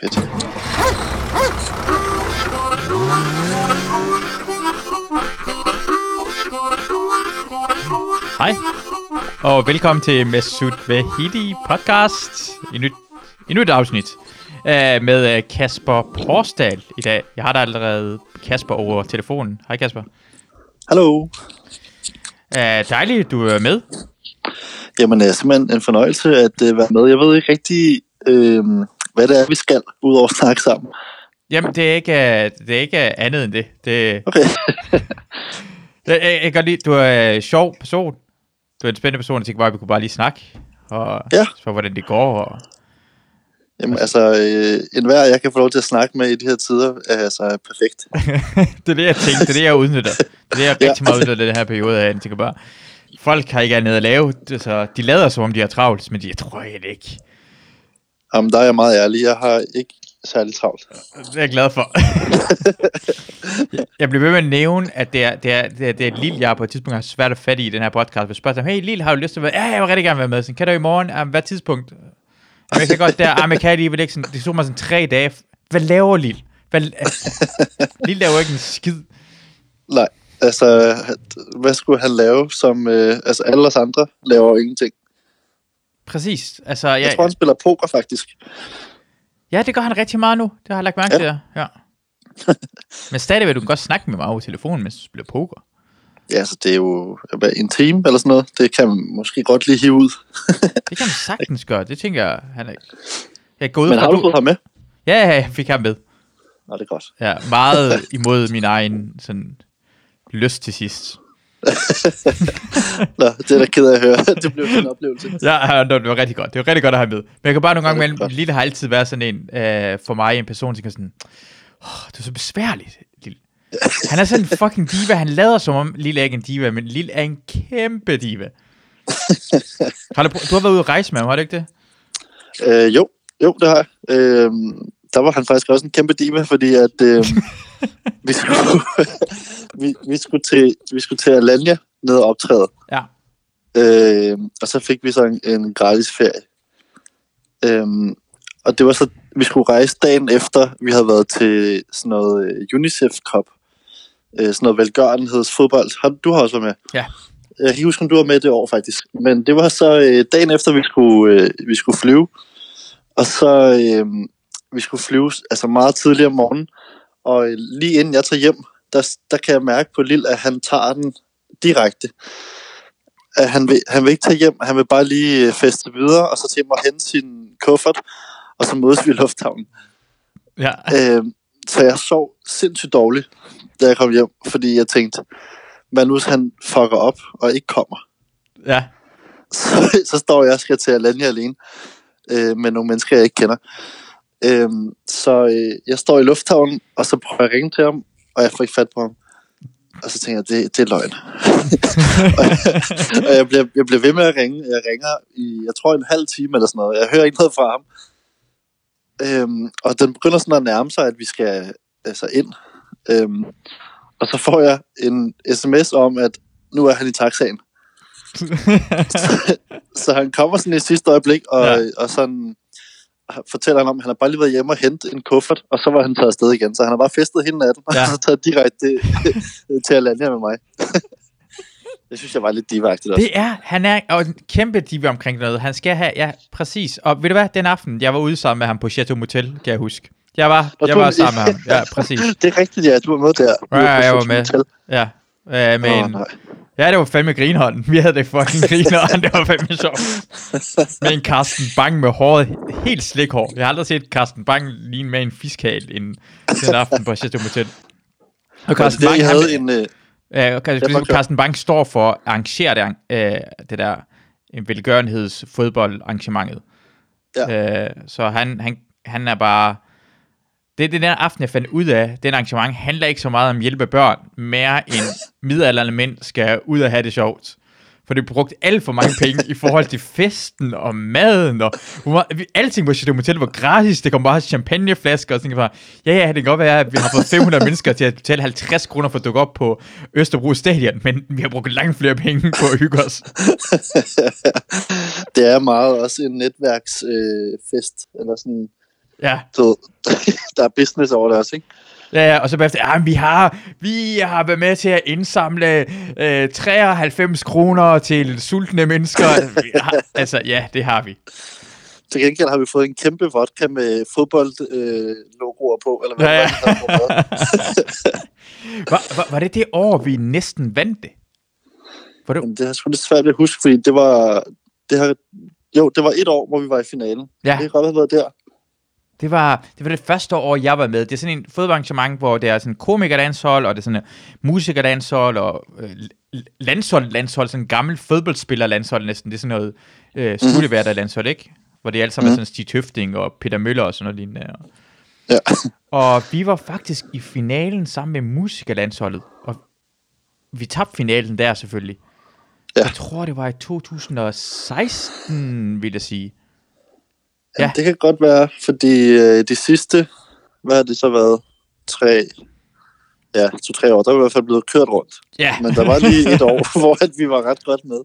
Fedt. Hej, og velkommen til Mesut Vahidi podcast. Endnu, endnu et afsnit uh, med uh, Kasper Porsdal i dag. Jeg har da allerede Kasper over telefonen. Hej Kasper. Hallo. Uh, dejligt, du er med. Jamen, det er simpelthen en fornøjelse at uh, være med. Jeg ved ikke rigtig, øh, hvad det er, vi skal, udover at snakke sammen. Jamen, det er ikke, det er ikke andet end det. det Okay. jeg, jeg, jeg kan godt lide, du er en sjov person. Du er en spændende person, jeg tænker bare, at vi kunne bare lige snakke. Og Ja. spørge, hvordan det går. Og... Jamen, altså, øh, enhver, jeg kan få lov til at snakke med i de her tider, er altså perfekt. det er det, jeg tænkte. Det er det, jeg udnytter. Det er det, jeg Ja. rigtig meget udnytter den her periode af. Jeg tænker bare, folk har ikke andet at lave. Så de lader som om, de har travlt, men de jeg tror jeg ikke. Jamen, der er jeg meget ærlig. Jeg har ikke særlig travlt. Det er jeg glad for. Jeg- jeg bliver ved med at nævne, at det er, det er, det er, det er Lille, jeg på et tidspunkt har svært at fatte i den her podcast. Hvis spørger hey Lille, har du lyst til at være? Ja, jeg vil rigtig gerne være med. Sådan, kan du i morgen? Jamen, hvad tidspunkt? Jamen, jeg kan godt der. Jamen, jeg kan lige, ikke sådan. Det tog mig sådan tre dage. Hvad laver Lille? Hvad, Lille laver ikke en skid. Nej, altså, hvad skulle han lave, som øh, altså, alle os andre laver jo ingenting? Præcis. Altså, Jeg jeg, tror, han spiller poker, faktisk. Ja, det gør han rigtig meget nu. Det har jeg lagt mærke Ja. til, ja. ja. Men stadigvæk, du kan godt snakke med mig over telefonen, mens du spiller poker. Ja, altså, det er jo en time eller sådan noget. Det kan man måske godt lige hive ud. Det kan man sagtens gøre. Det tænker jeg, han er... Jeg går ud Men har du fået ham med? Ja, ja, jeg fik ham med. Nå, det er godt. Ja, meget imod min egen sådan, lyst til sidst. Nå, det er da ked af at høre. det blev en oplevelse. Ja, det var rigtig godt. Det var rigtig godt at have med. Men jeg kan bare nogle gange mellem, godt. Lille har altid været sådan en, øh, for mig, en person, som kan sådan, oh, det er så besværligt, Lille. Han er sådan en fucking diva. Han lader som om Lille er ikke en diva, men Lille er en kæmpe diva. Har du, du har været ude at rejse med ham, har du ikke det? Øh, jo, jo, det har jeg. Øh, der var han faktisk også en kæmpe diva, fordi at øh, vi, skulle, vi, vi, skulle til, vi skulle til Alanya ned og optræde. Ja. Øh, og så fik vi så en, en gratis ferie. Øh, og det var så, vi skulle rejse dagen efter, vi havde været til sådan noget øh, UNICEF Cup. Øh, sådan noget velgørenhedsfodbold. Har, du har også været med. Ja. Jeg kan ikke huske, om du var med det år faktisk. Men det var så øh, dagen efter, vi skulle, øh, vi skulle flyve. Og så øh, vi skulle flyve altså meget tidligere om morgenen. Og øh, lige inden jeg tager hjem, der, der kan jeg mærke på Lille, at han tager den direkte. At han, vil, han vil ikke tage hjem, han vil bare lige øh, feste videre, og så til mig hente sin kuffert, og så mødes vi i lufthavnen. Ja. Øh, så jeg sov sindssygt dårligt, da jeg kom hjem, fordi jeg tænkte, hvad nu hvis han fucker op og ikke kommer? Ja. så, så står jeg og skal til Alanya alene øh, med nogle mennesker, jeg ikke kender. Øh, så øh, jeg står i lufthavnen, og så prøver jeg at ringe til ham, og jeg får ikke fat på ham. Og så tænker jeg, det, det er løgn. og og jeg, bliver, jeg bliver ved med at ringe. Jeg ringer i, jeg tror, en halv time eller sådan noget. Jeg hører ikke noget fra ham. Øhm, og den begynder sådan at nærme sig, at vi skal altså ind. Øhm, og så får jeg en sms om, at nu er han i taxaen. så han kommer sådan i sidste øjeblik, og, ja. og sådan fortæller han om, at han har bare lige været hjemme og hentet en kuffert, og så var han taget afsted igen. Så han har bare festet hele natten, Ja. og så taget direkte til Alanya med mig. det synes jeg var lidt divagtigt også. Det er, han er og en kæmpe diva omkring noget. Han skal have, ja, præcis. Og ved du hvad, den aften, jeg var ude sammen med ham på Chateau Motel, kan jeg huske. Jeg var, Og jeg var sammen med ham. Ja, præcis. Det er rigtigt, ja. Du var med der. Ja, jeg var med. Ja, øh, med en, nej. Ja, det var fandme grinhånden. Vi havde det fucking grinhånden. Det var fandme sjovt. Med en Carsten Bang med håret helt slikhår. Jeg har aldrig set Carsten Bang ligne med en fiskhal en, den aften på Chateau Motel. Og Carsten det, Bang, jeg han, havde en... Øh, Ja, fuck, ja. Carsten Bang står for at arrangere det, øh, det der en velgørenheds fodboldarrangementet. Ja. Øh, så han, han, han er bare... Det er den der aften, jeg fandt ud af, den arrangement handler ikke så meget om hjælpe børn, mere end midaldrende mænd skal ud og have det sjovt. For det brugte alt for mange penge i forhold til festen og maden, og hvor meget, vi- alting på Chateau Motel var gratis, det kom bare champagneflasker, og sådan bare, ja ja, det kan godt være, at vi har fået 500 mennesker til at betale 50 kroner for at dukke op på Østerbro Stadion, men vi har brugt langt flere penge på at hygge os. det er meget også en netværksfest, øh, fest, eller sådan Ja, ved, der er business over det også, ikke? ja, ja, og så bagefter, ja, men vi har, vi har været med til at indsamle øh, 93 kroner til sultne mennesker. Har, altså, ja, det har vi. Til gengæld har vi fået en kæmpe vodka med fodboldlogoer øh, på, eller hvad Ja, ja. var. Var, var, det det år, vi næsten vandt det? Var det, Men det er sgu lidt svært at huske, fordi det var... Det har, jo, det var et år, hvor vi var i finalen. Ja. Det kan godt have været der. Det var, det var det første år, jeg var med. Det er sådan en fodboldarrangement, hvor det er sådan komikerdanshold, og det er sådan en musikerdanshold, og øh, landshold, landshold, sådan en gammel fodboldspiller-landshold næsten. Det er sådan noget øh, studieværter-landshold, ikke? Hvor det er alt sammen mm. sådan Stig Tøfting og Peter Møller og sådan noget lignende. Og, Ja. og vi var faktisk i finalen sammen med musikerlandsholdet, og vi tabte finalen der selvfølgelig. Ja. Jeg tror, det var i 2016, vil jeg sige. Ja. Ja. Det kan godt være, fordi øh, de sidste, hvad har det så været? Tre, ja, to-tre år, der var i hvert fald blevet kørt rundt. Ja. Men der var lige et år, hvor at vi var ret godt med.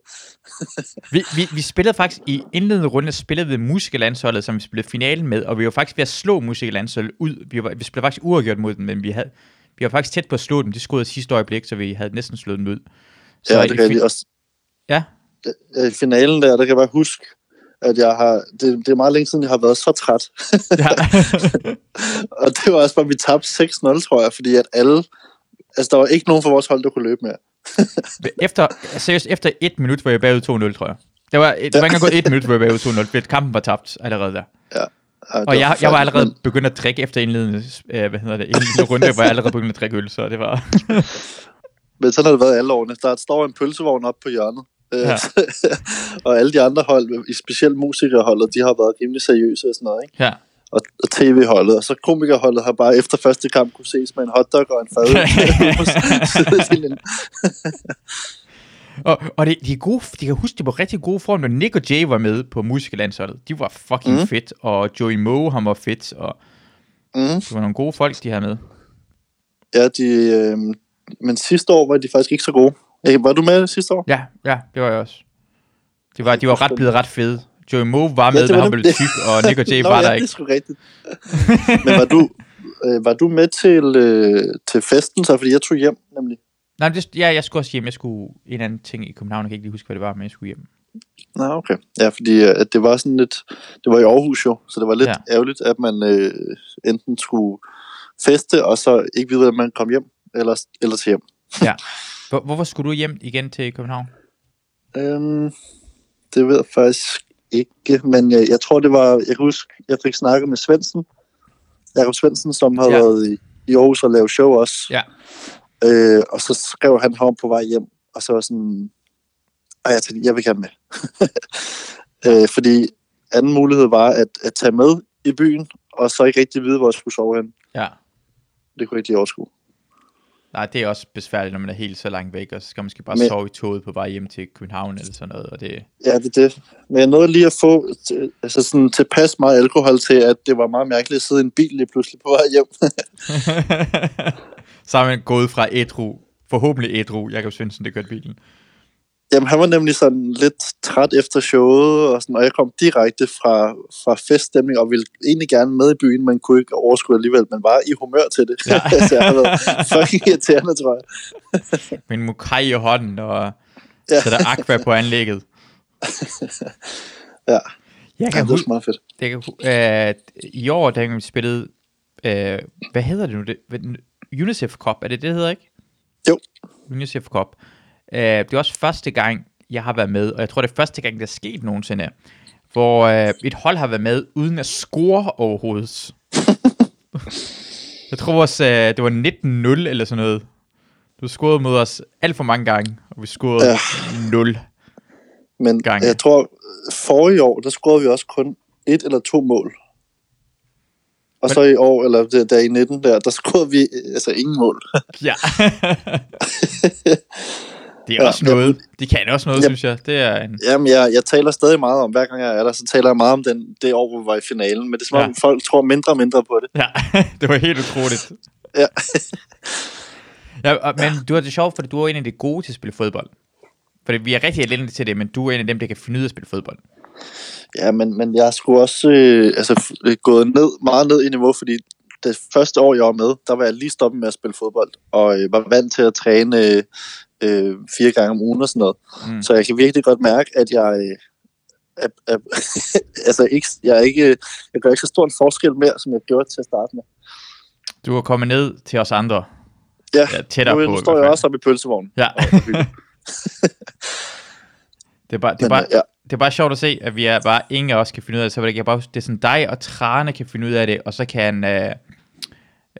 Vi, vi, vi spillede faktisk i indledende runde, spillede vi musikerlandsholdet, som vi spillede finalen med, og vi var faktisk ved at slå musikerlandsholdet ud. Vi, var, vi spillede faktisk uafgjort mod dem, men vi, havde, vi var faktisk tæt på at slå dem. De skudde sidste øjeblik, så vi havde næsten slået dem ud. Så Ja, det kan jeg også. ja, I finalen der, der kan jeg bare huske, at jeg har, det, det er meget længe siden, jeg har været så træt. ja. Og det var også bare, vi tabte 6-0, tror jeg, fordi at alle, altså der var ikke nogen fra vores hold, der kunne løbe mere. efter, seriøst, efter et minut var jeg bagud 2-0, tror jeg. Det var, det var ikke engang gået et minut, hvor jeg var bagud 2-0, fordi kampen var tabt allerede der. Ja, det Og jeg, jeg var allerede begyndt at drikke efter indledende, øh, hvad hedder det, indledende runde, var jeg allerede begyndt at drikke øl, så det var... men sådan har det været alle årene. Der står en pølsevogn op på hjørnet. Ja. Ja. og alle de andre hold, specielt musikerholdet, de har været rimelig seriøse og sådan noget, ikke? Ja. Og, og tv-holdet, og så komikerholdet har bare efter første kamp kunne ses med en hotdog og en fad. Og, og det, de, er gode, de kan huske, de var rigtig gode form, når Nick og Jay var med på musikerlandsholdet. De var fucking mm. Fedt, og Joey Moe, han var fedt, og mm. det var nogle gode folk, de havde med. Ja, de, øh, men sidste år var de faktisk ikke så gode. Øh, Var du med sidste år? Ja, ja, det var jeg også. De var, de var ret blevet ret fede. Joey Moe var med, det ja, var men han blev tyk, og Nick og Jay Nå, var ja, der det er ikke. rigtigt. men var du, øh, var du med til, øh, til festen så? Fordi jeg tog hjem, nemlig. Nej, det, ja, jeg skulle også hjem. Jeg skulle en anden ting i København. Jeg kan ikke lige huske, hvad det var, men jeg skulle hjem. Nå, okay. Ja, fordi øh, at det var sådan lidt... Det var i Aarhus jo, så det var lidt Ja. ærgerligt, at man øh, enten skulle feste, og så ikke vide, at man kom hjem, eller, eller til hjem. Ja. Hvor, hvorfor skulle du hjem igen til København? Øhm, det ved jeg faktisk ikke, men jeg, jeg tror, det var... Jeg kan huske, jeg fik snakket med Svendsen. Jakob Svendsen, som havde Ja. været i, i Aarhus og lavet show også. Ja. Øh, og så skrev han ham på vej hjem, og så var sådan, og jeg tænkte, jeg vil gerne med. øh, fordi anden mulighed var at, at tage med i byen, og så ikke rigtig vide, hvor jeg skulle sove hen. Ja. Det kunne jeg ikke overskue. Nej, det er også besværligt, når man er helt så langt væk, og så skal man måske bare Men- sove i toget på vej hjem til København eller sådan noget, og det... Ja, det er det. Men jeg nåede lige at få altså sådan tilpas meget alkohol til, at det var meget mærkeligt at sidde i en bil lige pludselig på vej hjem. så har man gået fra ædru, forhåbentlig ædru, Jakob Svendsen, det kørte bilen. Jamen, han var nemlig sådan lidt træt efter showet, og, sådan, og jeg kom direkte fra, fra feststemning, og ville egentlig gerne med i byen, men kunne ikke overskue alligevel, men var i humør til det. Ja. Ja. så jeg har været fucking irriterende, tror jeg. Med en mukai i hånden, og Ja. sætter aqua på anlægget. Ja, Jeg ja kan det var huske, meget fedt. jeg kan, øh, i år, da vi spillede, øh, hvad hedder det nu? Det, UNICEF Cup, er det det, det hedder ikke? Jo. UNICEF Cup. Øh, det er også første gang, jeg har været med, og jeg tror, det er første gang, der er sket nogensinde, hvor øh, et hold har været med, uden at score overhovedet. jeg tror også, øh, det var 19-0 eller sådan noget. Du scorede mod os alt for mange gange, og vi scorede ja. Ja. 0. Men Gange. jeg tror, forrige år, der scorede vi også kun et eller to mål. Og så i år, eller der, der i 19 der, der scorede vi øh, altså ingen mål. Ja. det er Ja, også noget. De kan også noget, Ja. synes jeg. Det er en... Jamen, jeg, jeg taler stadig meget om, hver gang jeg er der, så taler jeg meget om den, det år, hvor vi var i finalen. Men det er som om, Ja. folk tror mindre og mindre på det. Ja, det var helt utroligt. Ja. ja, men du har det sjovt, fordi du er en af de gode til at spille fodbold. Fordi vi er rigtig elendige til det, men du er en af dem, der kan finde ud af at spille fodbold. Ja, men, men jeg sgu også øh, altså, øh, gået ned, meget ned i niveau, fordi det første år, jeg var med, der var jeg lige stoppet med at spille fodbold, og øh, var vant til at træne øh, øh, fire gange om ugen og sådan noget. Mm. Så jeg kan virkelig godt mærke, at jeg... Øh, er, er, altså ikke, jeg, er ikke, jeg gør ikke så stor en forskel mere, som jeg gjorde til at starte med. Du er kommet ned til os andre. Ja, Ja, tættere nu, på. nu står jeg også oppe i pølsevognen. Ja. det, er bare, det, er Men, bare, ja. det er bare sjovt at se, at vi er bare ingen af os kan finde ud af det. Så det er, bare, det er sådan dig og Trane kan finde ud af det, og så kan øh,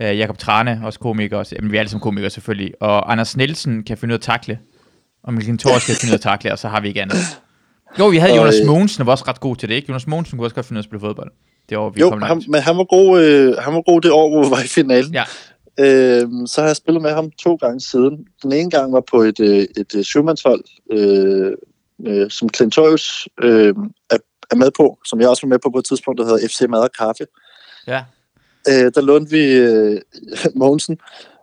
øh, Jakob Trane, også komiker, også, jamen vi er alle sammen komikere selvfølgelig, og Anders Nielsen kan finde ud af at takle, og Mikkel Thors kan finde ud af at takle, og så har vi ikke andet. Jo, vi havde Og, Jonas øh, Mogensen, var også ret god til det, ikke? Jonas Mogensen kunne også godt finde ud af at spille fodbold. Det år, vi Jo, kom ham, men han var, god, øh, han var god det år, hvor vi var i finalen. Ja, Øhm, så har jeg spillet med ham to gange siden. Den ene gang var på et, øh, et øh, syvmandshold, øh, øh, som Clintorius øh, er, er med på, som jeg også var med på på et tidspunkt, der hedder FC Mad og Kaffe. ja. Øh, der lånte vi øh, Mogensen,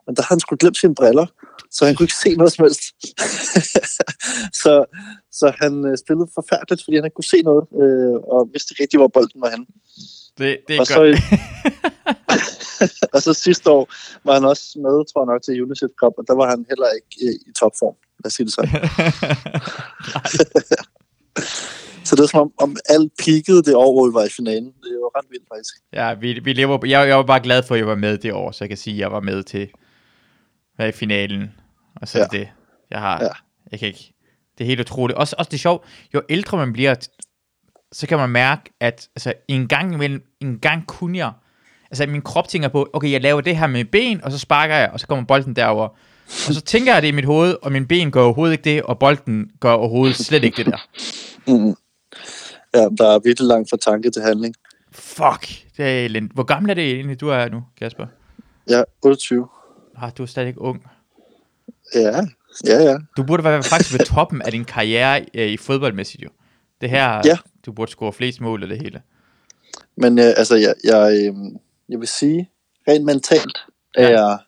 men der havde han sgu glemt sine briller, så han kunne ikke se noget som helst. så, så han øh, spillede forfærdeligt, fordi han ikke kunne se noget, øh, og vidste ikke rigtig, hvor bolden var henne. Det, det er Og så, godt. og så sidste år var han også med, tror jeg nok, til UNICEF Cup, og der var han heller ikke øh, i topform. Lad os sige det sådan. Så det er som om, om alt peakede det år, hvor vi var i finalen. Det var ret vildt faktisk. Ja, vi, vi lever, jeg, jeg var bare glad for, at jeg var med det år, så jeg kan sige, at jeg var med til hvad, i finalen. Og så ja. Det, jeg har, ja. Jeg kan ikke, det er helt utroligt. Også, også det er sjovt, jo ældre man bliver, så kan man mærke, at altså, en gang imellem, en gang kunne jeg, altså min krop tænker på, okay, jeg laver det her med ben, og så sparker jeg, og så kommer bolden derover. Og så tænker jeg det i mit hoved, og min ben gør overhovedet ikke det, og bolden gør overhovedet slet ikke det der. Mm. Ja, der er virkelig langt fra tanke til handling. Fuck, det er elendigt. Hvor gammel er det egentlig, du er nu, Kasper? Ja, 28. Ah, du er stadig ung. Ja, ja, ja. Du burde være faktisk ved toppen af din karriere øh, i fodboldmæssigt jo. Det her, Ja. du burde score flest mål af det hele. Men øh, altså, jeg, jeg, øh, jeg vil sige, rent mentalt, er Ja. jeg,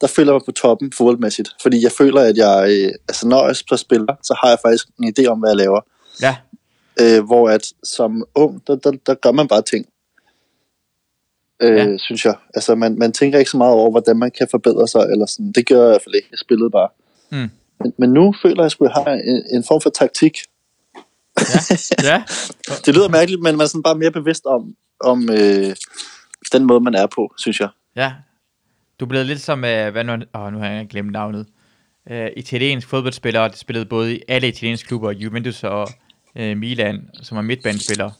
der føler jeg mig på toppen fodboldmæssigt. Fordi jeg føler, at jeg, øh, altså når jeg så spiller, så har jeg faktisk en idé om, hvad jeg laver. Ja, Øh, hvor at som ung, der, der, der gør man bare ting. Øh, Ja. Synes jeg. Altså, man, man tænker ikke så meget over, hvordan man kan forbedre sig. Eller sådan. Det gør jeg i hvert fald ikke. Jeg spillede bare. Mm. Men, men nu føler jeg, at jeg har en, en form for taktik. ja, ja. Det lyder mærkeligt, men man er sådan bare mere bevidst om, om øh, den måde, man er på, synes jeg. ja. Du er blevet lidt som, øh, hvad nu, åh, nu har jeg glemt navnet. Øh, italiensk fodboldspiller, der spillede både i alle italienske klubber, Juventus og øh, Milan, som var midtbanespiller,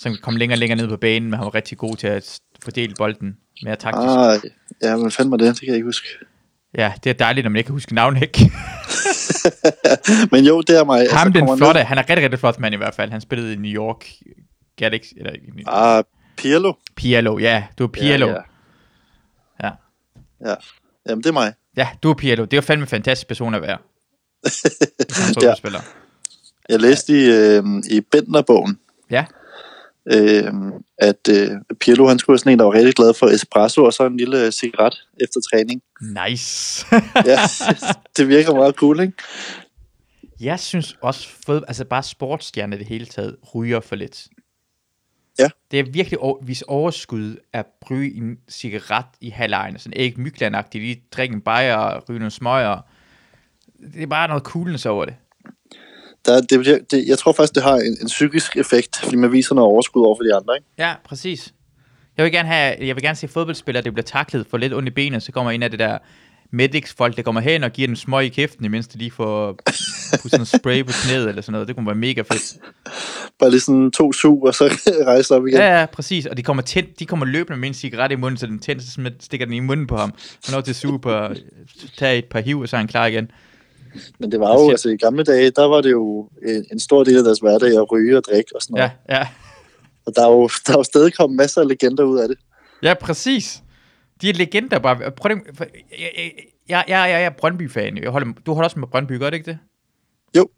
som kom længere og længere ned på banen, men han var rigtig god til at fordele bolden mere taktisk. Ah, ja, men fandme det, det kan jeg ikke huske. Ja, det er dejligt, når man ikke kan huske navnet, ikke? Men jo, det er mig. Ham, kommer den ned- flotte, han er rigtig, rigtig flot mand i hvert fald. Han spillede i New York Galaxy, eller Ah, Pirlo. Pirlo, ja, du er Pirlo. Ja, Ja, ja. ja. ja. Jamen, det er mig. ja du er Pirlo. Det er jo fandme en fantastisk person at være. Som fodboldspiller. Jeg læste i, øh, i Bentner-bogen, Ja. øh, at øh, Pirlo, han skulle sådan en, der var rigtig glad for espresso og så en lille cigaret efter træning. Nice. Ja, det virker meget cool, ikke? jeg synes også, fod, altså bare sportsstjerner i det hele taget, ryger for lidt. Ja. Det er virkelig over, vis overskud at ryge en cigaret i halvlejen. Sådan ikke myglandagtigt, lige drikke en bajer og ryge nogle smøger. Det er bare noget coolness over det. Der, det, bliver- det, jeg tror faktisk, det har en, en psykisk effekt, fordi man viser noget overskud over for de andre, ikke? Ja, præcis. Jeg vil gerne have, jeg vil gerne se fodboldspillere, der bliver taklet for lidt ondt i benet, så kommer en af det der medics folk, der kommer hen og giver dem smøg i kæften, imens de lige får pudset noget spray på knæet eller sådan noget. Det kunne være mega fedt. Bare lige sådan to sug, og så rejse op igen. Ja, ja, præcis. Og de kommer, tænd, de kommer løbende med en cigaret i munden, så den tænder, så stikker den i munden på ham. Han er til at suge på, tage et par hiv, og så er han klar igen. Men det var jo, altså i gamle dage, der var det jo en, en stor del af deres hverdag at ryge og drikke og sådan noget. Ja, ja. Og der er, jo, der er jo stadig kommet masser af legender ud af det. Ja, præcis. De er legender bare. Prøv for- jeg, jeg, jeg, jeg, jeg er Brøndby-fan. Jeg holder, du holder også med Brøndby, gør det ikke det? Jo.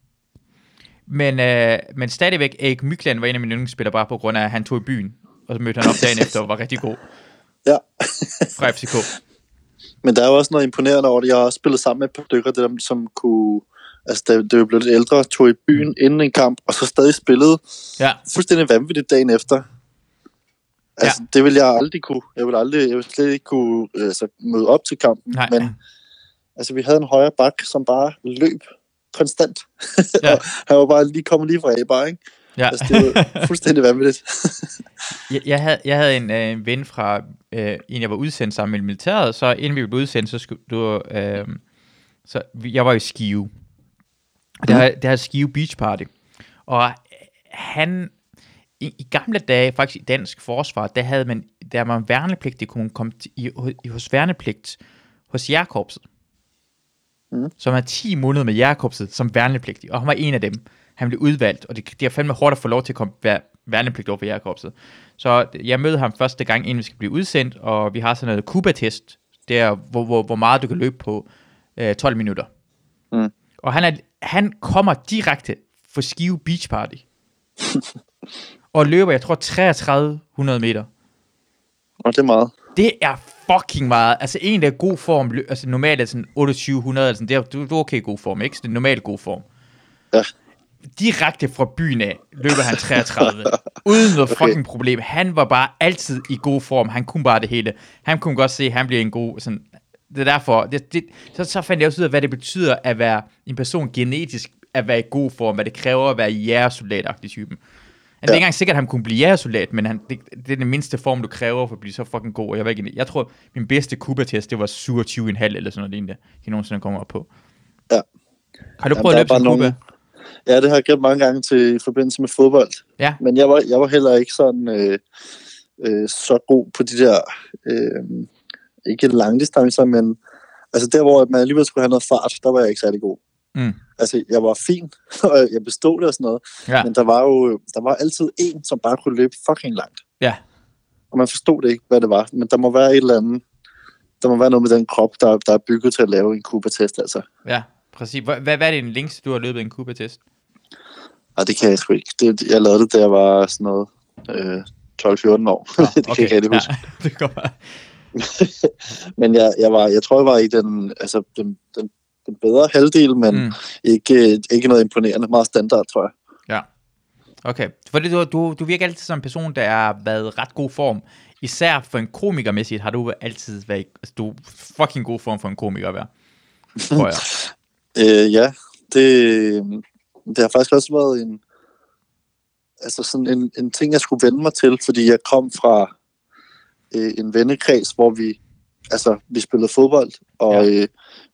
Men, øh, men stadigvæk, Erik Mykland var en af mine yndlingsspillere, bare på grund af, at han tog i byen. Og så mødte han op dagen efter og var rigtig god Ja. fra FCK. Men der er jo også noget imponerende over det. Jeg har også spillet sammen med et par stykker, det der, som kunne Altså, da, da vi blev lidt ældre, tog i byen inden en kamp, og så stadig spillede Ja, fuldstændig vanvittigt dagen efter. Altså, ja. det vil jeg aldrig kunne. Jeg vil aldrig, jeg vil slet ikke kunne altså, møde op til kampen. nej. Men altså, vi havde en højre bak, som bare løb konstant. Ja. han var bare lige kommet lige fra A bare, ikke? Ja. Altså, det var fuldstændig vanvittigt. Jeg, jeg, havde, jeg havde en, øh, en ven fra øh, en, jeg var udsendt sammen med militæret, så inden vi blev udsendt, så skulle du, øh, så jeg var i Skive. Og der, mm. der er Skive Beach Party. Og han, i, i gamle dage, faktisk i dansk forsvar, der havde man, der var en værnepligtig, kunne man komme til, i, i, hos værnepligt hos jærkorpset. Mm. Som er 10 måneder med jærkorpset som værnepligtig, og han var en af dem. Han blev udvalgt, og det, det er fandme hårdt at få lov til at komme være værnepligt over for jærkorpset. Så jeg mødte ham første gang, inden vi skal blive udsendt, og vi har sådan noget Cuba-test, der hvor, hvor, hvor meget du kan løbe på øh, 12 minutter. Mm. Og han, er, han kommer direkte fra Skive Beach Party. og løber, jeg tror, 3300 meter. Og det er meget. Det er fucking meget. Altså en, der er god form, altså normalt er sådan 2800, altså det er, du, du er okay i god form, ikke? Så det er normalt god form. Ja. Direkte fra byen af løber han 33, uden noget Okay. fucking problem. Han var bare altid i god form, han kunne bare det hele. Han kunne godt se, at han bliver en god, sådan, det er derfor, det, det, så, så fandt jeg også ud af, hvad det betyder at være en person genetisk, at være i god form, hvad det kræver at være jægersoldatagtig typen. Han er Ja. ikke engang sikkert, at han kunne blive jægersoldat, men han, det, det, er den mindste form, du kræver for at blive så fucking god. Jeg, var ikke, jeg tror, min bedste Cuba-test, det var 27,5 eller sådan noget lignende, jeg nogensinde kommer op på. Ja. Har du Jamen, prøvet der at er løbe til Cuba? nogle- Ja, det har jeg gjort mange gange til, i forbindelse med fodbold. Ja. Men jeg var, jeg var heller ikke sådan øh, øh, så god på de der, øh, ikke langdistancer, men altså der, hvor man alligevel skulle have noget fart, der var jeg ikke særlig god. Mm. Altså, jeg var fin, og jeg bestod det og sådan noget, Ja. men der var jo der var altid en, som bare kunne løbe fucking langt. Ja. Og man forstod det ikke, hvad det var, men der må være et eller andet, der må være noget med den krop, der, der er bygget til at lave en Cuba-test, altså. Ja, præcis. Hvad, hvad, er det den længste, du har løbet en Cuba-test? Ej, det kan jeg sgu ikke. Det, jeg lavede det, da jeg var sådan noget øh, 12-14 år. Nå, det kan jeg ikke huske. Ja, det går bare. Men jeg, jeg, var, jeg tror, jeg var i den, altså, den, den, den bedre halvdel, men Mm. ikke, ikke noget imponerende. Meget standard, tror jeg. Ja. Okay. Fordi du, du, du virker altid som en person, der har været ret god form. Især for en komikermæssigt har du altid været... Altså, du er fucking god form for en komiker være. Tror jeg. Øh, ja, det, det har faktisk også været en, altså sådan en, en ting, jeg skulle vende mig til, fordi jeg kom fra øh, en vennekreds, hvor vi, altså, vi spillede fodbold, og Ja. ja. øh,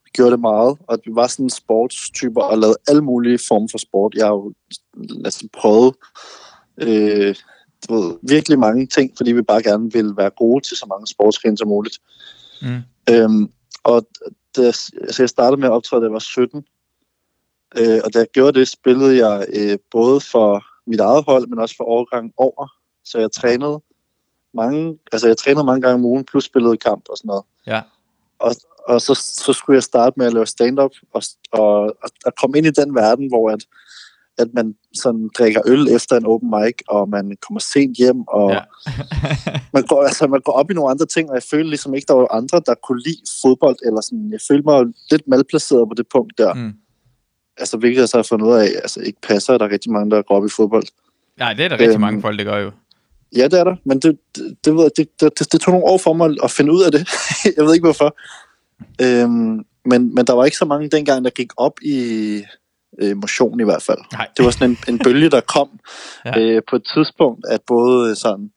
vi gjorde det meget, og vi var sådan sportstyper og lavede alle mulige former for sport. Jeg har jo altså, prøvet øh, du ved, virkelig mange ting, fordi vi bare gerne ville være gode til så mange sportsgrene som muligt. Mm. Øhm, og det, altså jeg startede med at optræde, da jeg var 17. Øh, og da jeg gjorde det, spillede jeg øh, både for mit eget hold, men også for årgang over. Så jeg trænede mange, altså jeg trænede mange gange om ugen, plus spillede kamp og sådan noget. Ja. Og, og så, så skulle jeg starte med at lave stand-up og, og, og, og komme ind i den verden, hvor at, at man sådan drikker øl efter en open mic, og man kommer sent hjem, og Ja. man går, altså, man går op i nogle andre ting, og jeg følte ligesom ikke, der var andre, der kunne lide fodbold, eller sådan, jeg følte mig lidt malplaceret på det punkt der. Mm. Mm. Altså, hvilket jeg så har fundet ud af, altså ikke passer, der er rigtig mange, der går op i fodbold. Nej, det er der rigtig Øhm, mange folk, der gør jo. Ja, det er der, men det, det, det, ved jeg, det, det, det, det tog nogle år for mig at finde ud af det. jeg ved ikke, hvorfor. Øhm, men, men der var ikke så mange dengang, der gik op i øh, motion i hvert fald. Nej. Det var sådan en, en bølge, der kom Ja. øh, på et tidspunkt, at både sådan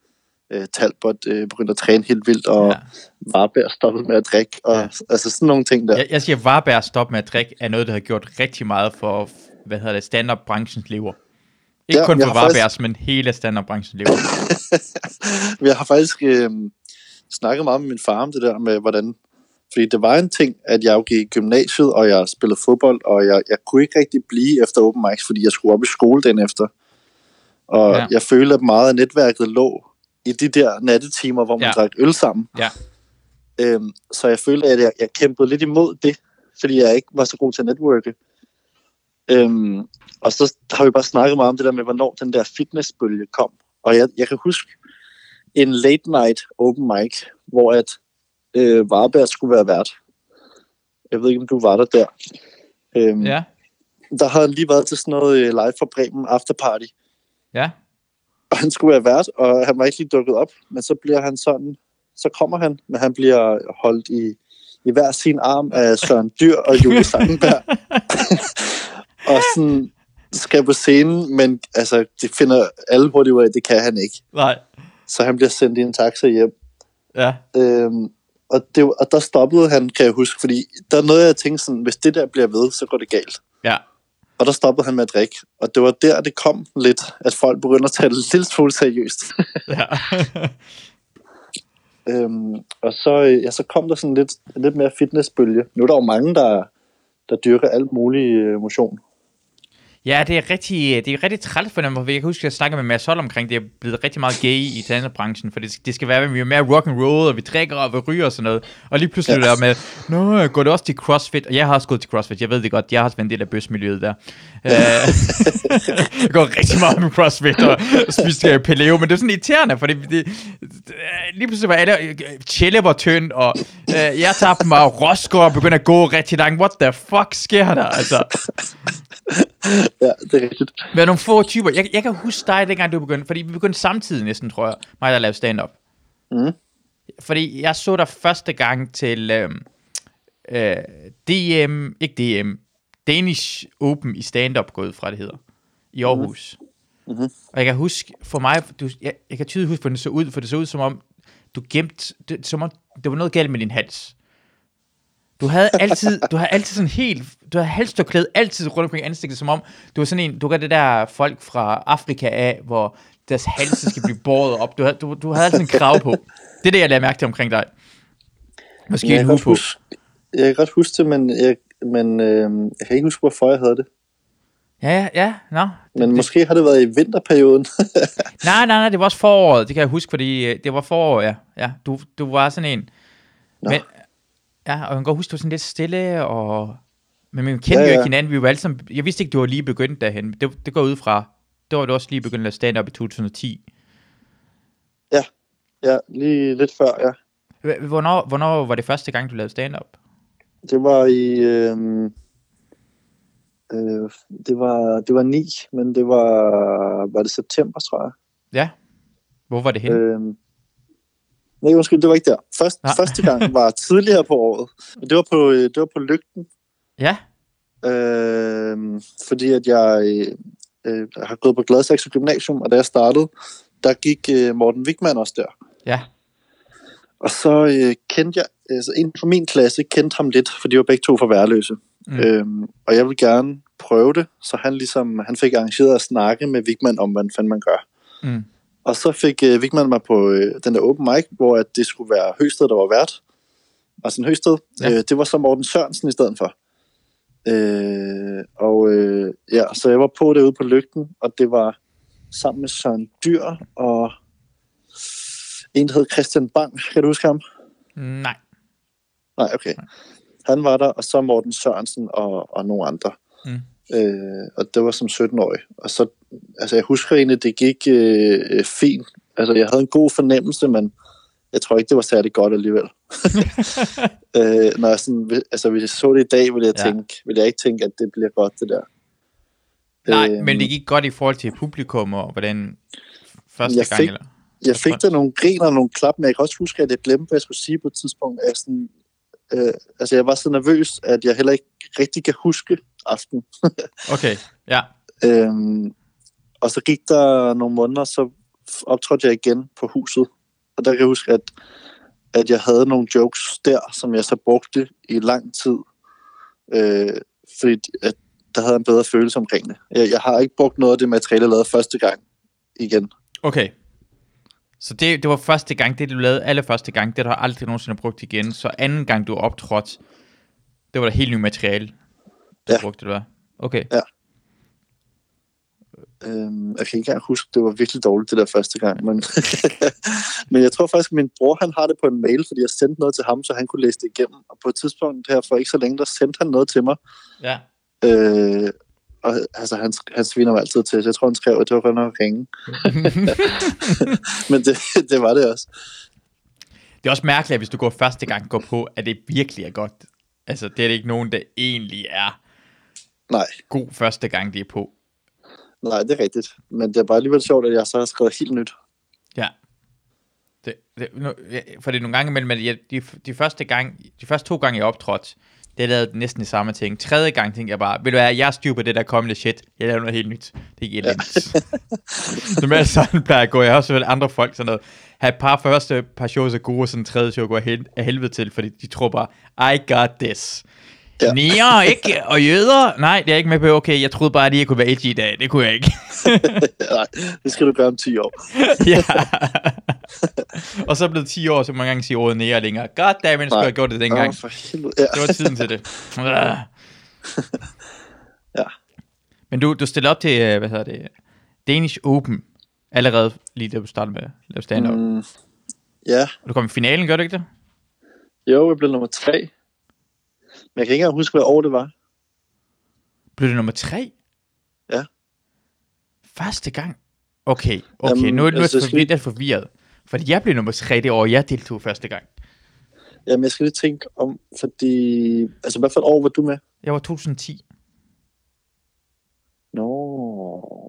øh, Talbot øh, begyndte at træne helt vildt, og Ja. Varberg stoppede med at drikke, og Ja. altså sådan nogle ting der. Jeg, jeg siger, Varberg stop med at drikke er noget, der har gjort rigtig meget for, hvad hedder det, stand-up-branchens lever. Ikke Ja, kun for har faktisk- Varbergs, men hele stand-up-branchens lever. Jeg har faktisk øh, snakket meget med min far om det der med, hvordan... Fordi det var en ting, at jeg gik i gymnasiet, og jeg spillede fodbold, og jeg, jeg kunne ikke rigtig blive efter open mics, fordi jeg skulle op i skole den efter. Og Ja. jeg følte, at meget af netværket lå i de der nattetimer, hvor man Ja. drak øl sammen. Ja. Øhm, så jeg følte, at jeg, jeg kæmpede lidt imod det, fordi jeg ikke var så god til at networke. Øhm, og så har vi bare snakket meget om det der med, hvornår den der fitnessbølge kom. Og jeg, jeg kan huske en late night open mic, hvor at øh, Varberg skulle være vært. Jeg ved ikke, om du var der der. Øhm, Ja. der han lige været til sådan noget øh, live for Bremen afterparty. Ja. Og han skulle være vært, og han var ikke lige dukket op. Men så bliver han sådan, så kommer han, men han bliver holdt i, i hver sin arm af Søren Dyr og Julie Sangenberg. og sådan skal på scenen, men altså, det finder alle hurtigt ud af, det kan han ikke. Nej. Så han bliver sendt i en taxa hjem. Ja. Øhm, og, det, og der stoppede han, kan jeg huske, fordi der er noget, jeg tænkte sådan, hvis det der bliver ved, så går det galt. Ja. Og der stoppede han med at drikke. Og det var der, det kom lidt, at folk begyndte at tage det lidt smule seriøst. Ja. øhm, og så, ja, så kom der sådan lidt, lidt mere fitnessbølge. Nu er der jo mange, der, der dyrker alt mulig øh, motion. Ja, det er rigtig, det er rigtig træls for dem, for jeg kan huske, at jeg snakkede med Mads Holm omkring, det er blevet rigtig meget gay i tanderbranchen, for det, det skal være, at vi er mere rock and roll, og vi drikker og vi ryger og sådan noget. Og lige pludselig. Ja. der med, nå, går det også til CrossFit? Og jeg har også gået til CrossFit, jeg ved det godt, jeg har også været en del af bøsmiljøet der. Øh, jeg går rigtig meget med CrossFit og spiser øh, paleo, men det er sådan irriterende, fordi det, det, lige pludselig var alle, øh, Tjelle var tynd, og øh, jeg tabte mig, og Roskår og begyndte at gå rigtig langt. What the fuck sker der? Altså, Ja, det er rigtigt. med nogle få typer. Jeg, jeg kan huske dig, dengang du begyndte, fordi vi begyndte samtidig næsten, tror jeg, mig der lavede stand-up. Mm. Fordi jeg så dig første gang til øh, øh, DM, ikke DM, Danish Open i stand-up, gået fra det hedder, i Aarhus. Mhm. Og jeg kan huske, for mig, du, jeg, jeg kan tydeligt huske, hvordan det så ud, for det så ud som om, du gemte, det, som om det var noget galt med din hals. Du havde altid, du havde altid sådan helt, du havde halstørklæde altid rundt omkring ansigtet, som om du var sådan en, du var det der folk fra Afrika af, hvor deres halse skal blive båret op. Du havde, du, du havde altid en krav på. Det er det, jeg lader mærke til omkring dig. Måske jeg, en hue på. huske, jeg kan godt huske det, men, jeg, men øh, jeg kan ikke huske, hvorfor jeg havde det. Ja, ja, ja, nå. Men måske har det været i vinterperioden. Nej, nej, nej, det var også foråret, det kan jeg huske, fordi øh, det var forår, ja. ja du, du var sådan en. Nå. Men, ja, og jeg kan godt huske, du var sådan lidt stille, og... Men vi kendte Ja, ja, jo ja. ikke hinanden, vi var alle sammen... Jeg vidste ikke, du var lige begyndt derhen. Det, det går ud fra... Det var du også lige begyndt at stand up i 2010. ja, lige lidt før, ja. Hvornår, hvornår var det første gang, du lavede stand-up? Det var i... Øh, øh, det, var, det var 9, men det var... Var det september, tror jeg? Ja. Hvor var det henne? Øh, nej, undskyld, det var ikke der. Først, Nej. første gang var tidligere på året. Og Det var på, øh, det var på Lygten, Ja. øh, fordi at jeg øh, øh, har gået på Gladsaxe Gymnasium, og da jeg startede, der gik øh, Morten Wigman også der. Ja. Og så øh, kendte jeg, altså en fra min klasse kendte ham lidt, for de var begge to fra Værløse. Mm. Øhm, og jeg ville gerne prøve det, så han ligesom, han fik arrangeret at snakke med Wigman om, hvad fanden man gør. Mm. Og så fik øh, Wigman mig på øh, den der open mic, hvor at det skulle være Høsted, der var vært. Altså en Høsted. Ja. Øh, det var så Morten Sørensen i stedet for. Øh, og øh, ja, så jeg var på derude på lygten, og det var sammen med Søren Dyr og en, der hed Christian Bang. Kan du huske ham? Nej. Nej, okay. Han var der, og så Morten Sørensen og, og nogle andre. Mm. Øh, og det var som 17-årig. Og så, altså jeg husker egentlig, det gik øh, øh, fint. Altså jeg havde en god fornemmelse, men jeg tror ikke, det var særlig godt alligevel. øh, når jeg sådan, altså hvis jeg så det i dag, ville jeg, Ja. tænke, ville jeg ikke tænke, at det bliver godt, det der. Nej, Øhm, men det gik godt i forhold til publikum, og hvordan første Jeg gang, fik- eller? Jeg fik da nogle grin og nogle klap, men jeg kan også huske, at jeg glemte, hvad jeg skulle sige på et tidspunkt. At jeg, sådan, øh, altså, jeg var så nervøs, at jeg heller ikke rigtig kan huske aften. Okay, ja. Øhm, og så gik der nogle måneder, så optrådte jeg igen på huset. Og der kan jeg huske, at, at jeg havde nogle jokes der, som jeg så brugte i lang tid. Øh, fordi at der havde en bedre følelse omkring det. Jeg, jeg har ikke brugt noget af det materiale, jeg lavede første gang igen. Okay. Så det, det var første gang, det du lavede allerførste gang, det har du aldrig nogensinde brugt igen. Så anden gang du optrådte, det var der helt nyt materiale, du Ja. brugte, det var. Okay. Øhm, jeg kan ikke engang huske, det var virkelig dårligt det der første gang. Men, men jeg tror faktisk, at min bror han har det på en mail, fordi jeg sendte noget til ham, så han kunne læse det igennem. Og på et tidspunkt her for ikke så længe, der sendte han noget til mig. Ja. Øh, og altså, han, han sviner mig altid til, så jeg tror, han skrev, at det var godt nok ringe. Men det, det var det også. Det er også mærkeligt, at hvis du går første gang går på, at det virkelig er godt. Altså, det er det ikke nogen, der egentlig er Nej, god første gang, de er på. nej, det er rigtigt. Men det er bare alligevel sjovt, at jeg så har skrevet helt nyt. Ja. Det, det, nu, ja, for det er nogle gange imellem, at jeg, de, de, første gang, de første to gange, jeg optrådte, det lavede næsten det samme ting. Tredje gang tænkte jeg bare, vil du være, jeg er styr på det der kommende shit. Jeg laver noget helt nyt. Det er ikke elendigt. Normalt sådan plejer at gå. Jeg har også hørt andre folk sådan noget. Have et par første par shows er gode, og sådan tredje show går hel, af helvede til, fordi de tror bare, I got this. Ja. Nier, ikke? Og jøder? Nej, det er jeg ikke med på. Okay, jeg troede bare, at jeg kunne være edgy i dag. Det kunne jeg ikke. nej, det skal du gøre om 10 år. ja. og så er det blevet 10 år, så mange gange sige ordet nære længere. God damn, jeg skulle have gjort det dengang. Åh, for helvede. Ja. Det var tiden til det. Ja. Men du, du stiller op til, øh, hvad hedder det, Danish Open, allerede lige da du startede med at lave stand-up. Mm. Mm, ja, Og du kom i finalen, gør du ikke det? jo, jeg blev nummer 3. Men jeg kan ikke engang huske, hvad år det var. Blev det nummer tre? Ja. Første gang? Okay, okay, Jamen, nu, nu er jeg altså, for, skal vi- lidt forvirret. Fordi jeg blev nummer tre det år, jeg deltog første gang. Jamen, jeg skal lige tænke om, fordi... Altså, hvad for et år var du med? Jeg var 2010. Nå,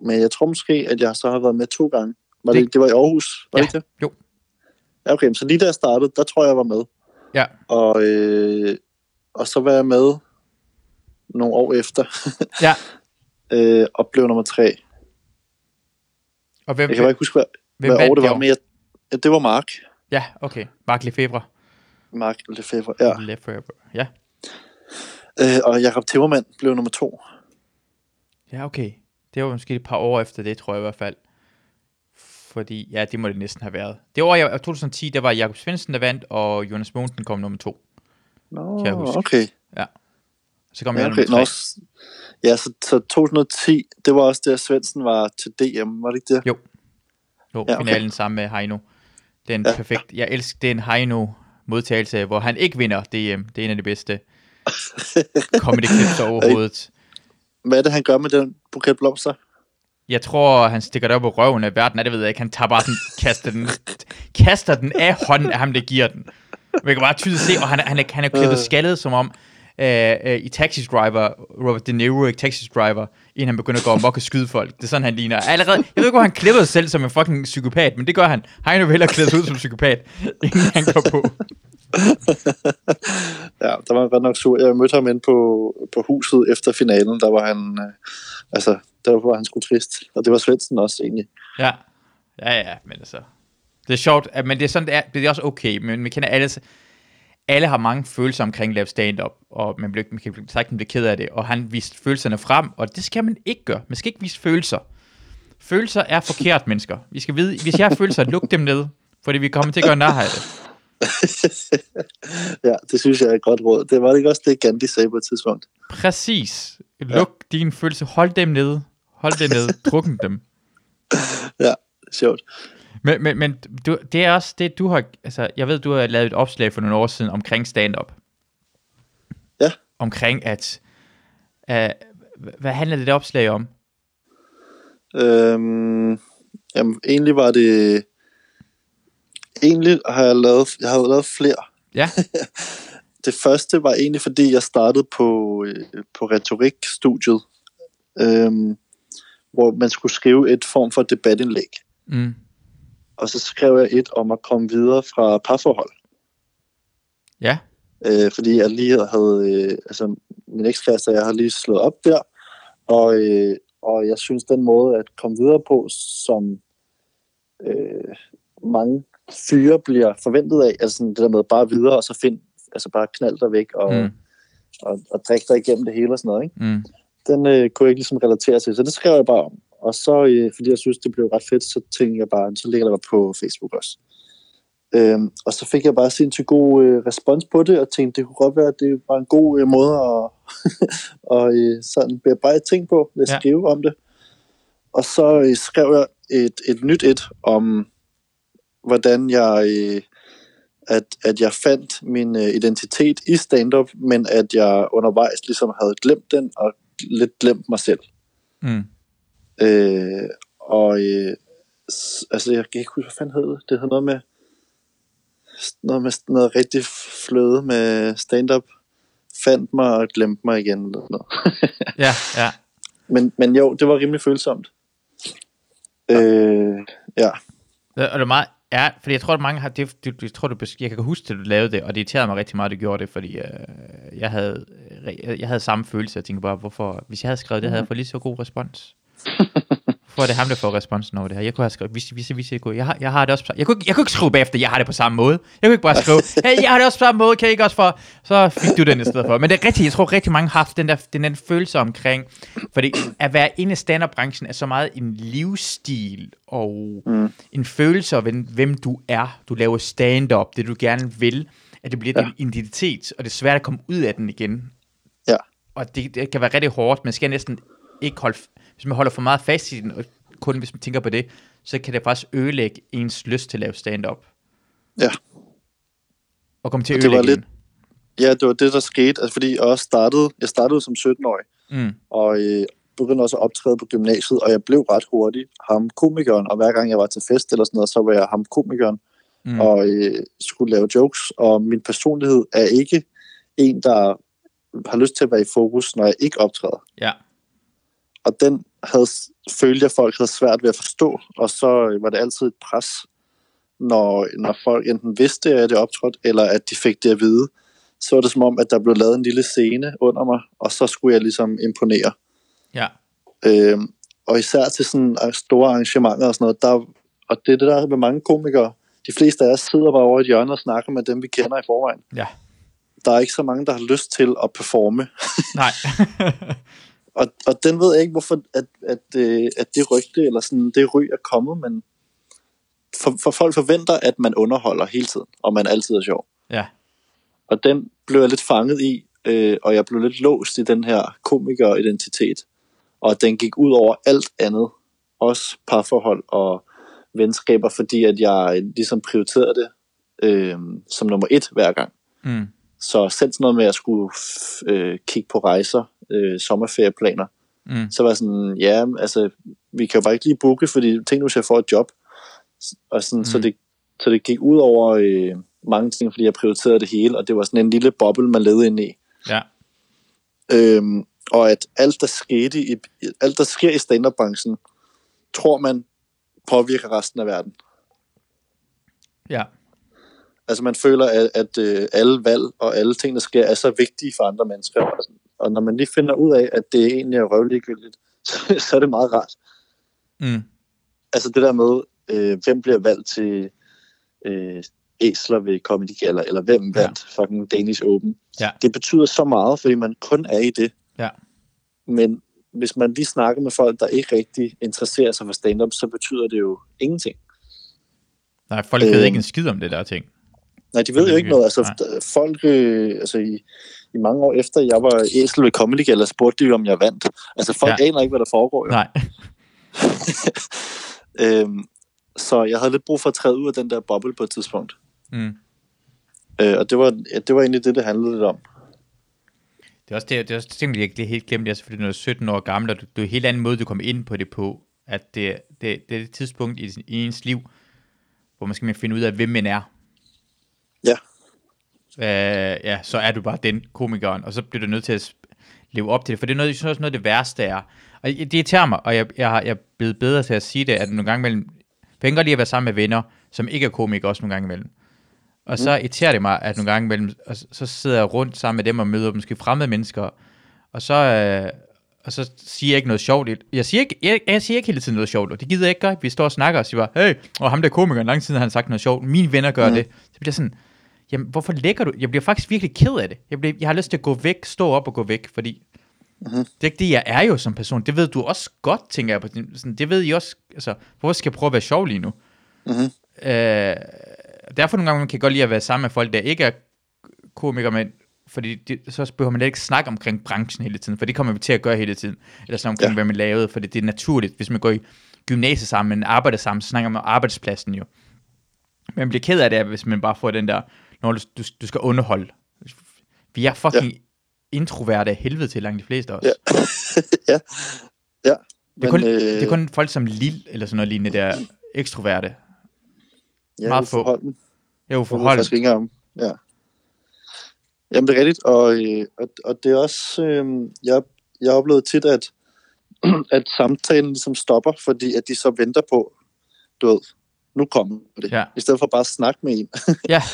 men jeg tror måske, at jeg så har været med to gange. Var det, Det- det, det var i Aarhus, var Ja, det ikke det? jo. Ja, okay, så lige da jeg startede, der tror jeg, jeg var med. Ja. Og, øh, og så var jeg med nogle år efter, Ja. øh, og blev nummer tre. Og hvem, Jeg kan bare ikke huske, hvad, hvem hvad år det var, men jeg, ja, det var Mark. Ja, okay. Mark Lefebvre. Mark Lefebvre, ja. Lefebvre. Ja. Øh, og Jakob Timmermand blev nummer to. Ja, okay. Det var måske et par år efter det, tror jeg i hvert fald. Fordi, ja, det må det næsten have været. Det år, jeg, 2010, der var Jakob Svendsen, der vandt, og Jonas Mogensen kom nummer to. Nå, Kan jeg huske. okay. Så kom Ja, jeg okay. Nå, ja, så, så 2010, det var også der Svendsen var til DM, var det ikke det? Jo. Jo, Ja, ja, okay. finalen sammen med Heino. Det er en Ja. ja. perfekt, jeg elsker, det er en Heino modtagelse, hvor han ikke vinder DM. Det er en af de bedste comedy clips overhovedet. Hvad er det, han gør med den buket blomster? Jeg tror, han stikker det op i røven af verden, det ved jeg ikke. Han tager bare sådan, kaster den, kaster den af hånden af ham, der giver den. Man kan bare tydeligt se, og han, er- han, er, han er klippet Øh. skaldet, som om øh, øh, i Taxi Driver, Robert De Niro i Taxi Driver, inden han begynder at gå amok og skyde folk. Det er sådan, han ligner. Allerede, jeg ved ikke, hvor han klipper sig selv som en fucking psykopat, men det gør han. Han vil hellere klæde sig ud som psykopat, inden han går på. Ja, der var han godt nok sur. Jeg mødte ham inde på, på huset efter finalen. Der var han, øh, altså, der var han sgu trist. Og det var Svendsen også egentlig. Ja, ja, ja, men altså... Det er sjovt, at- men det er sådan, det er, det er også okay, men vi kender alle, alle har mange følelser omkring lave stand-up, og man, bliver, man kan sagt, man bliver ked af det, og han viste følelserne frem, og det skal man ikke gøre. Man skal ikke vise følelser. Følelser er forkert, mennesker. Vi skal vide, hvis jeg har følelser, luk dem ned, fordi vi kommer til at gøre nær af det. ja, det synes jeg er et godt råd. Det var det ikke også det, Gandhi sagde på et tidspunkt. Præcis. Luk ja. dine følelser. Hold dem nede. Hold dem nede. Drukken dem. Ja, sjovt. Men, men, men du, det er også det, du har... Altså, jeg ved, du har lavet et opslag for nogle år siden omkring stand-up. Ja. Omkring at... Uh, hvad handler det opslag om? Øhm, jamen, egentlig var det... Egentlig har jeg lavet, jeg har lavet flere. Ja, Det første var egentlig, fordi jeg startede på, øh, på retorikstudiet, øhm, hvor man skulle skrive et form for debatindlæg. mm, Og så skrev jeg et om at komme videre fra parforhold. ja, Øh, fordi jeg lige havde, øh, altså min ekskæreste og jeg har lige slået op der, og, øh, og jeg synes den måde at komme videre på, som øh, mange fyre bliver forventet af, altså sådan det der med bare videre, og så find, altså bare knald dig væk, og, Mm. mm. og, og drik dig igennem det hele og sådan noget, ikke? mm, den øh, kunne jeg ikke ligesom relatere til, så det skrev jeg bare om. Og så, øh, fordi jeg synes, det blev ret fedt, så tænkte jeg bare, så ligger det bare på Facebook også. Øhm, og så fik jeg bare sindssygt god øh, respons på det, og tænkte, det kunne godt være, at det var en god øh, måde at og, øh, sådan bearbejde ting på, at Ja. skrive om det. Og så øh, skrev jeg et, et nyt et om, hvordan jeg, øh, at, at jeg fandt min øh, identitet i stand-up, men at jeg undervejs ligesom havde glemt den, og lidt glemt mig selv. mm. Øh, og øh, altså, jeg kan ikke huske, hvad fanden hed det? Det hed noget med noget med noget rigtig fløde med stand-up fandt mig og glemte mig igen. Eller noget. Ja, ja. men, men jo, det var rimelig følsomt. Øh, ja. Og det er meget, ja, fordi jeg tror, at mange har, det, du, jeg tror, du, jeg kan huske, at du lavede det, og det irriterede mig rigtig meget, at du gjorde det, fordi øh, jeg, havde, jeg, jeg havde samme følelse, jeg tænkte bare, hvorfor, hvis jeg havde skrevet det, havde jeg fået lige så god respons. Er det ham, der får responsen over det her? Jeg kunne have skrevet, hvis, hvis, hvis jeg kunne, jeg har, jeg har det også, jeg kunne, jeg kunne ikke skrive bagefter, jeg har det på samme måde. Jeg kunne ikke bare skrive, hey, jeg har det også på samme måde, kan jeg ikke også for, så fik du den i stedet for. Men det er rigtigt, jeg tror rigtig mange har haft den der, den der følelse omkring, fordi at være inde i stand-up-branchen er så meget en livsstil, og mm. en følelse af, hvem, du er. Du laver stand-up, det du gerne vil, at det bliver. Ja. din identitet, og det er svært at komme ud af den igen Ja. og det, det kan være rigtig hårdt, man skal næsten ikke holde, hvis man holder for meget fast i den, og kun hvis man tænker på det, så kan det faktisk ødelægge ens lyst til at lave stand-up, Ja. og komme til at Og det var ødelægge lidt- Ja, det var det, der skete. Altså, fordi jeg også startede, jeg startede som 17-årig, den. Mm. og øh, begyndte også at optræde på gymnasiet, og jeg blev ret hurtig ham komikeren, og hver gang jeg var til fest eller sådan noget, så var jeg ham komikeren, mm. og øh, skulle lave jokes, og min personlighed er ikke en, der har lyst til at være i fokus, når jeg ikke optræder. Ja, Og den havde, følte jeg, folk havde svært ved at forstå, og så øh, var det altid et pres, når, når folk enten vidste, at jeg optrådte, eller at de fik det at vide. Så var det som om, at der blev lavet en lille scene under mig, og så skulle jeg ligesom imponere. ja, Øhm, og især til sådan øh, store arrangementer og sådan noget, der, og det er det der med mange komikere. De fleste af os sidder bare over i et hjørne og snakker med dem, vi kender i forvejen. ja, Der er ikke så mange, der har lyst til at performe. nej, Og, og den ved jeg ikke, hvorfor at, at, øh, at det rygte, eller sådan, det ry er kommet, men for, for folk forventer, at man underholder hele tiden, og man altid er sjov. ja, Og den blev jeg lidt fanget i, øh, og jeg blev lidt låst i den her komikeridentitet. Og den gik ud over alt andet, også parforhold og venskaber, fordi at jeg ligesom prioriterede det øh, som nummer et hver gang. mm. Så selv sådan noget med, at jeg skulle øh, kigge på rejser, øh, sommerferieplaner, Mm. så var sådan, ja, altså, vi kan jo bare ikke lige booke, fordi tænk nu, hvis jeg får et job. Og sådan, mm. så, det, så det gik ud over øh, mange ting, fordi jeg prioriterede det hele, og det var sådan en lille boble, man levede ind i. ja, Øhm, og at alt der skete i, alt der sker i stand-up-branchen, tror man påvirker resten af verden. ja, Altså man føler, at, at øh, alle valg og alle ting, der sker, er så vigtige for andre mennesker. Og, sådan. Og når man lige finder ud af, at det egentlig er røvligegyldigt, så, så er det meget rart. mm. Altså det der med, øh, hvem bliver valgt til øh, æsler ved Comedy Gala, eller hvem Ja. vandt fucking Danish Open. Ja. Det betyder så meget, fordi man kun er i det. Ja. Men hvis man lige snakker med folk, der ikke rigtig interesserer sig for stand-up, så betyder det jo ingenting. Nej, folk ved Øhm. ikke en skid om det der ting. Nej, de ved jo ikke noget. Altså, nej. folk, øh, altså i, i mange år efter, jeg var æsel ved Comedy Gala, spurgte de, om jeg vandt. Altså, folk Ja. aner ikke, hvad der foregår. Jo. Nej, øhm, så jeg havde lidt brug for at træde ud af den der boble på et tidspunkt. mm. Øh, og det var, ja, det var egentlig det, det handlede lidt om. Det er også det, det er også jeg ikke helt glemt, det er selvfølgelig, er 17 år gammel, og du, du er en helt anden måde, du kommer ind på det på, at det, det, det er et tidspunkt i, i ens liv, hvor man skal finde ud af, hvem man er. Ja. Øh, ja, så er du bare den komikeren, og så bliver du nødt til at leve op til det, for det er noget, jeg synes også noget af det værste er. Og det irriterer mig, og jeg, jeg, har, jeg er blevet bedre til at sige det, at nogle gange imellem, for jeg kan godt lide at være sammen med venner, som ikke er komikere også nogle gange imellem. Og så irriterer det mig, at nogle gange imellem, og så- sidder jeg rundt sammen med dem og møder måske fremmede mennesker, og så, øh, og så siger jeg ikke noget sjovt. Jeg siger ikke, jeg, jeg siger ikke hele tiden noget sjovt, og det gider jeg ikke gøre. Vi står og snakker og siger bare, hey, og ham der komikeren, lang tid har han sagt noget sjovt. Mine venner gør mm. Det. Så bliver jeg sådan, jamen, hvorfor lægger du? Jeg bliver faktisk virkelig ked af det. Jeg, bliver, jeg har lyst til at gå væk, stå op og gå væk, fordi Mhm. det er ikke det, jeg er jo som person. Det ved du også godt, tænker jeg på. Sådan, det ved I også. Altså, hvorfor skal jeg prøve at være sjov lige nu? Mhm. Øh, derfor nogle gange kan jeg godt lide at være sammen med folk, der ikke er komikere, men fordi det, så behøver man ikke snakke omkring branchen hele tiden, for det kommer vi til at gøre hele tiden. Eller sådan omkring, ja. Hvad man lavede, for det, det er naturligt. Hvis man går i gymnasiet sammen, men arbejder sammen, så snakker man om arbejdspladsen jo. Men man bliver ked af det, hvis man bare får den der, når du, du, du skal underholde. Vi er fucking ja. introverte af helvede til langt de fleste også. Ja. ja. Ja. Det er, kun, øh, det er kun folk som Lil, eller sådan noget lignende, der er ekstroverte. ja, meget få. Jeg er jo Jeg om. Ja. Jamen, det er rigtigt, og, øh, og, og det er også, øh, jeg, jeg har oplevet tit, at, at samtalen ligesom stopper, fordi at de så venter på, du ved, nu kommer det, Ja. i stedet for bare at snakke med en. Ja,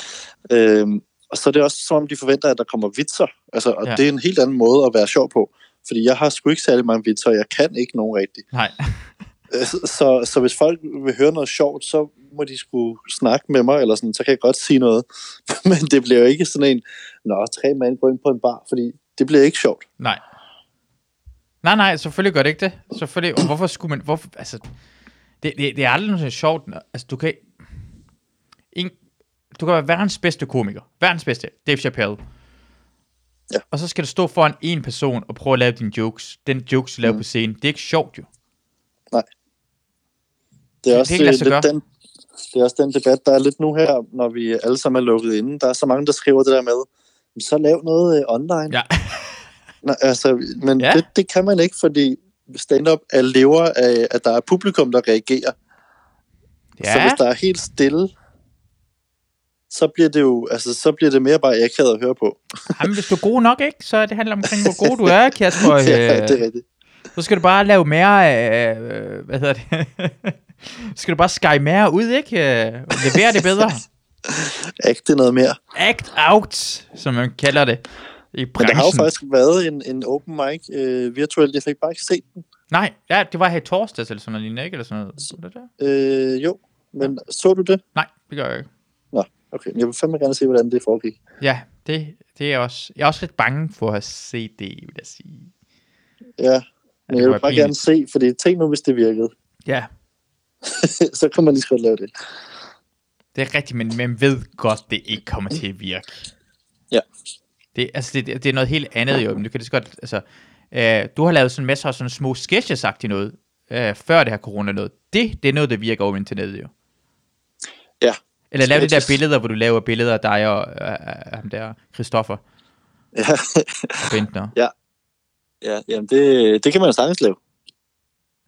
Øhm, og så er det også som om, de forventer, at der kommer vitser. Altså, og Ja. det er en helt anden måde at være sjov på. Fordi jeg har sgu ikke særlig mange vitser, og jeg kan ikke nogen rigtigt. nej. Øh, Så, så hvis folk vil høre noget sjovt, så må de skulle snakke med mig, eller sådan, så kan jeg godt sige noget. Men det bliver jo ikke sådan en, nå, tre mand går ind på en bar, fordi det bliver ikke sjovt. Nej. Nej, nej, selvfølgelig gør det ikke det. Selvfølgelig. Og hvorfor skulle man... Hvorfor, altså, det, det, det er aldrig noget sjovt. når- Altså, du kan... En, du kan være verdens bedste komiker. Verdens bedste. Dave Chappelle. Ja. Og så skal du stå foran en person og prøve at lave dine jokes. Den jokes, du laver Mm. på scenen. Det er ikke sjovt, jo. Det er Det også kan ikke lade sig øh, gøre. lidt den, det er også den debat, der er lidt nu her, når vi alle sammen er lukket inde. Der er så mange, der skriver det der med, så lav noget øh, online. Ja. Nå, altså, men Ja. ja. det, det kan man ikke, fordi stand-up er lever af, at der er publikum, der reagerer. Ja. Så hvis der er helt stille, så bliver det jo, altså, så bliver det mere bare akavet at høre på. Jamen, hvis du er god nok, ikke? Så det handler omkring, hvor god du er, Kasper. ja, Øh, det er rigtigt. Så skal du bare lave mere, øh, hvad hedder det? så skal du bare sky mere ud, ikke? Øh, levere det bedre. Ægte noget mere. Act out, som man kalder det i Men der har jo branchen. faktisk været en, en open mic øh, virtuelt. Jeg fik bare ikke set den. Nej, ja, det var her i torsdags eller sådan noget lignende, ikke? Eller sådan noget. Var det der? Øh, jo, men så du det? Nej, det gør jeg ikke. Nå, okay. Jeg vil fandme gerne se, hvordan det foregik. Ja, det, det er også... Jeg er også lidt bange for at se det, vil jeg sige. Ja, det men jeg vil bare gerne se, fordi tænk nu, hvis det virkede. Ja, så kan man lige så godt lave det. det er rigtigt, men man ved godt, det ikke kommer til at virke. Ja. Det, altså, det, det er noget helt andet jo, men du kan det så godt, altså, øh, du har lavet sådan masser af sådan små sketches noget, øh, før det her corona noget. Det, det er noget, der virker over internettet jo. Ja. Eller lave de der billeder, hvor du laver billeder af dig og øh, ham der, Christoffer Ja, og Bentner. ja jamen det, det kan man jo sagtens lave.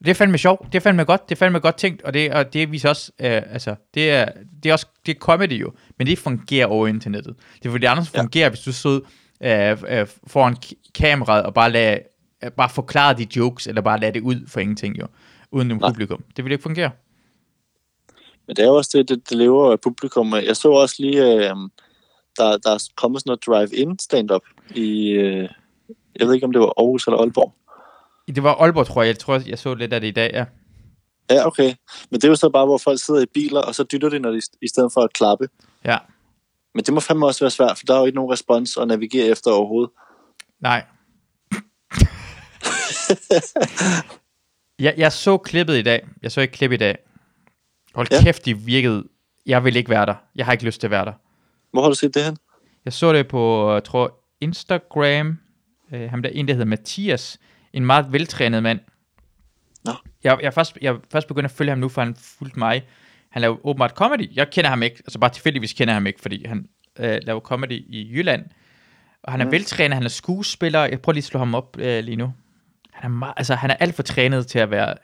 Det er fandme sjovt. Det er fandme godt. Det er fandme godt tænkt, og det, og det viser også, øh, altså, det er, det er også, det er comedy jo, men det fungerer over internettet. Det er fordi, det andet Ja. fungerer, hvis du stod øh, øh, foran kameraet og bare lade, øh, bare forklare de jokes, eller bare lade det ud for ingenting jo, uden Nej. publikum. Det vil ikke fungere. Men det er jo også det, det, det lever af publikum. Jeg så også lige, øh, der, der er kommet sådan noget drive-in stand-up i, øh, jeg ved ikke, om det var Aarhus eller Aalborg. Det var Aalborg, tror jeg. Jeg tror, jeg så lidt af det i dag, ja. Ja, okay. Men det er jo så bare, hvor folk sidder i biler, og så dytter de, når de, i stedet for at klappe. Ja. Men det må fandme også være svært, for der er jo ikke nogen respons at navigere efter overhovedet. Nej. jeg, jeg så klippet i dag. Jeg så ikke klip i dag. Hold Ja. kæft, de virkede. Jeg vil ikke være der. Jeg har ikke lyst til at være der. Hvor har du set det hen? Jeg så det på, jeg tror, Instagram. Øh, ham der en, der hedder Mathias. En meget veltrænet mand. Nå. Jeg, jeg, er først, jeg er først begyndt at følge ham nu, for han fulgte mig. Han laver åbenbart comedy. Jeg kender ham ikke. Altså bare tilfældigvis kender jeg ham ikke, fordi han øh, laver comedy i Jylland. Og han er mm. Veltrænet. Han er skuespiller. Jeg prøver lige at slå ham op øh, lige nu. Han er, meget, altså, han er alt for trænet til at være...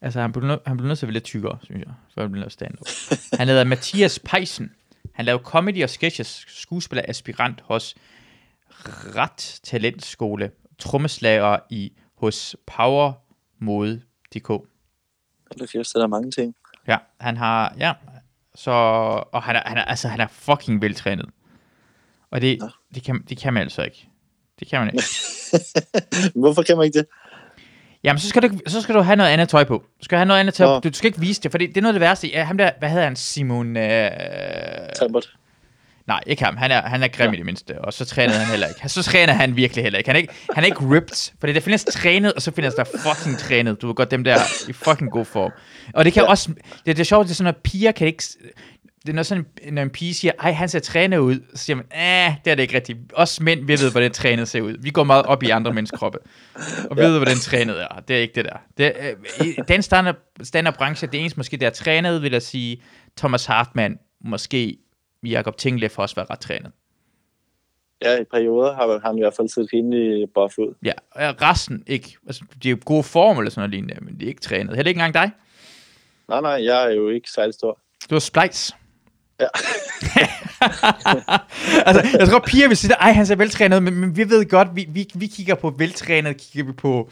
Altså, han bliver, nø- han bliver nødt til at være lidt tykkere, synes jeg, for at blive lavet stand-up. han hedder Mathias Peisen. Han laver comedy og sketches, skuespiller aspirant hos Ret Talentskole, trommeslager i hos Powermode.dk. Eller kæft, der er mange ting. Ja, han har, ja, så, og han er, han er, altså, han er fucking veltrænet. Og det, det, kan, det kan man altså ikke. Det kan man ikke. Hvorfor kan man ikke det? Jamen, så skal, du, så skal du have noget andet tøj på. Du skal have noget andet tøj på. Du, du skal ikke vise det, for det, det er noget af det værste. Ja, ham der, hvad hedder han? Simon... Øh, Talbot. Nej, ikke ham. Han er, han er grim i det mindste. Og så trænede han heller ikke. Så træner han virkelig heller ikke. Han er ikke, han er ikke ripped. Fordi der findes trænet, og så findes der fucking trænet. Du ved godt, dem der i fucking god form. Og det kan Ja. også... Det, det er sjovt, det er sådan, at piger kan ikke... Det er noget sådan, når en pige siger, ej, han ser trænet ud, så siger man, ah, det er det ikke rigtigt. Os mænd, vi ved, hvordan trænet ser ud. Vi går meget op i andre menneskers kroppe. Og vi ved, hvordan trænet er. Det er ikke det der. Det øh, I den standard, standard branche, det eneste måske, der er trænet, vil jeg sige, Thomas Hartmann, måske Jakob Tingle for også være ret trænet. Ja, i perioder har han i hvert fald set rimelig buff ud. Ja, og resten ikke. Altså, de er jo gode form eller sådan noget lignende, men de er ikke trænet. Heller ikke engang dig. Nej, nej, jeg er jo ikke særlig stor. Du har splice. Ja. altså, jeg tror, piger vil sige, ej, han ser veltrænet, men, men vi ved godt, vi, vi, vi kigger på veltrænet, kigger vi på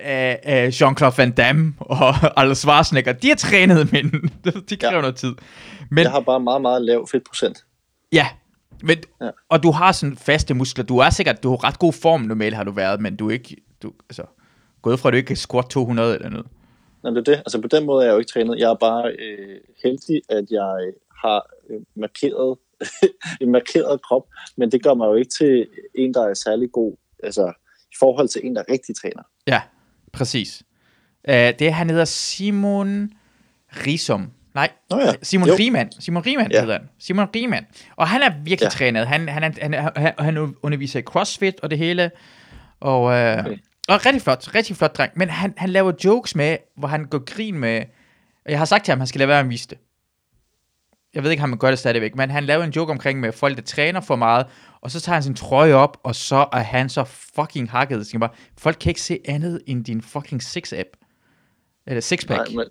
øh, Jean-Claude Van Damme og Arnold Schwarzenegger. De er trænet, men de kræver ja. noget tid. Men, Jeg har bare meget, meget lav fedtprocent. Ja, men, ja. Og du har sådan faste muskler. Du er sikkert, du har ret god form normalt har du været, men du er ikke, du, altså, gået fra, at du ikke kan squat 200 eller noget. Nå, det er det. Altså på den måde er jeg jo ikke trænet. Jeg er bare øh, heldig, at jeg øh, har øh, markeret en markeret krop, men det gør mig jo ikke til en, der er særlig god, altså i forhold til en, der er rigtig træner. Ja, præcis. Uh, det er, han hedder Simon Risum. Nej, Nå ja. Simon Jo. Riemann. Simon Riemann Ja. hedder han. Simon Riemann. Og han er virkelig ja. Trænet. Han, han, han, han, han underviser i CrossFit og det hele. Og, uh. Okay. og rigtig flot, rigtig flot dreng. Men han, han laver jokes med, hvor han går grin med... og Jeg har sagt til ham, at han skal lade være med at vise det. Jeg ved ikke, om han gør det stadigvæk, men han laver en joke omkring med folk, der træner for meget, og så tager han sin trøje op, og så er han så fucking hakket. Så bare, folk kan ikke se andet end din fucking six-app. Eller six-pack. Nej, men,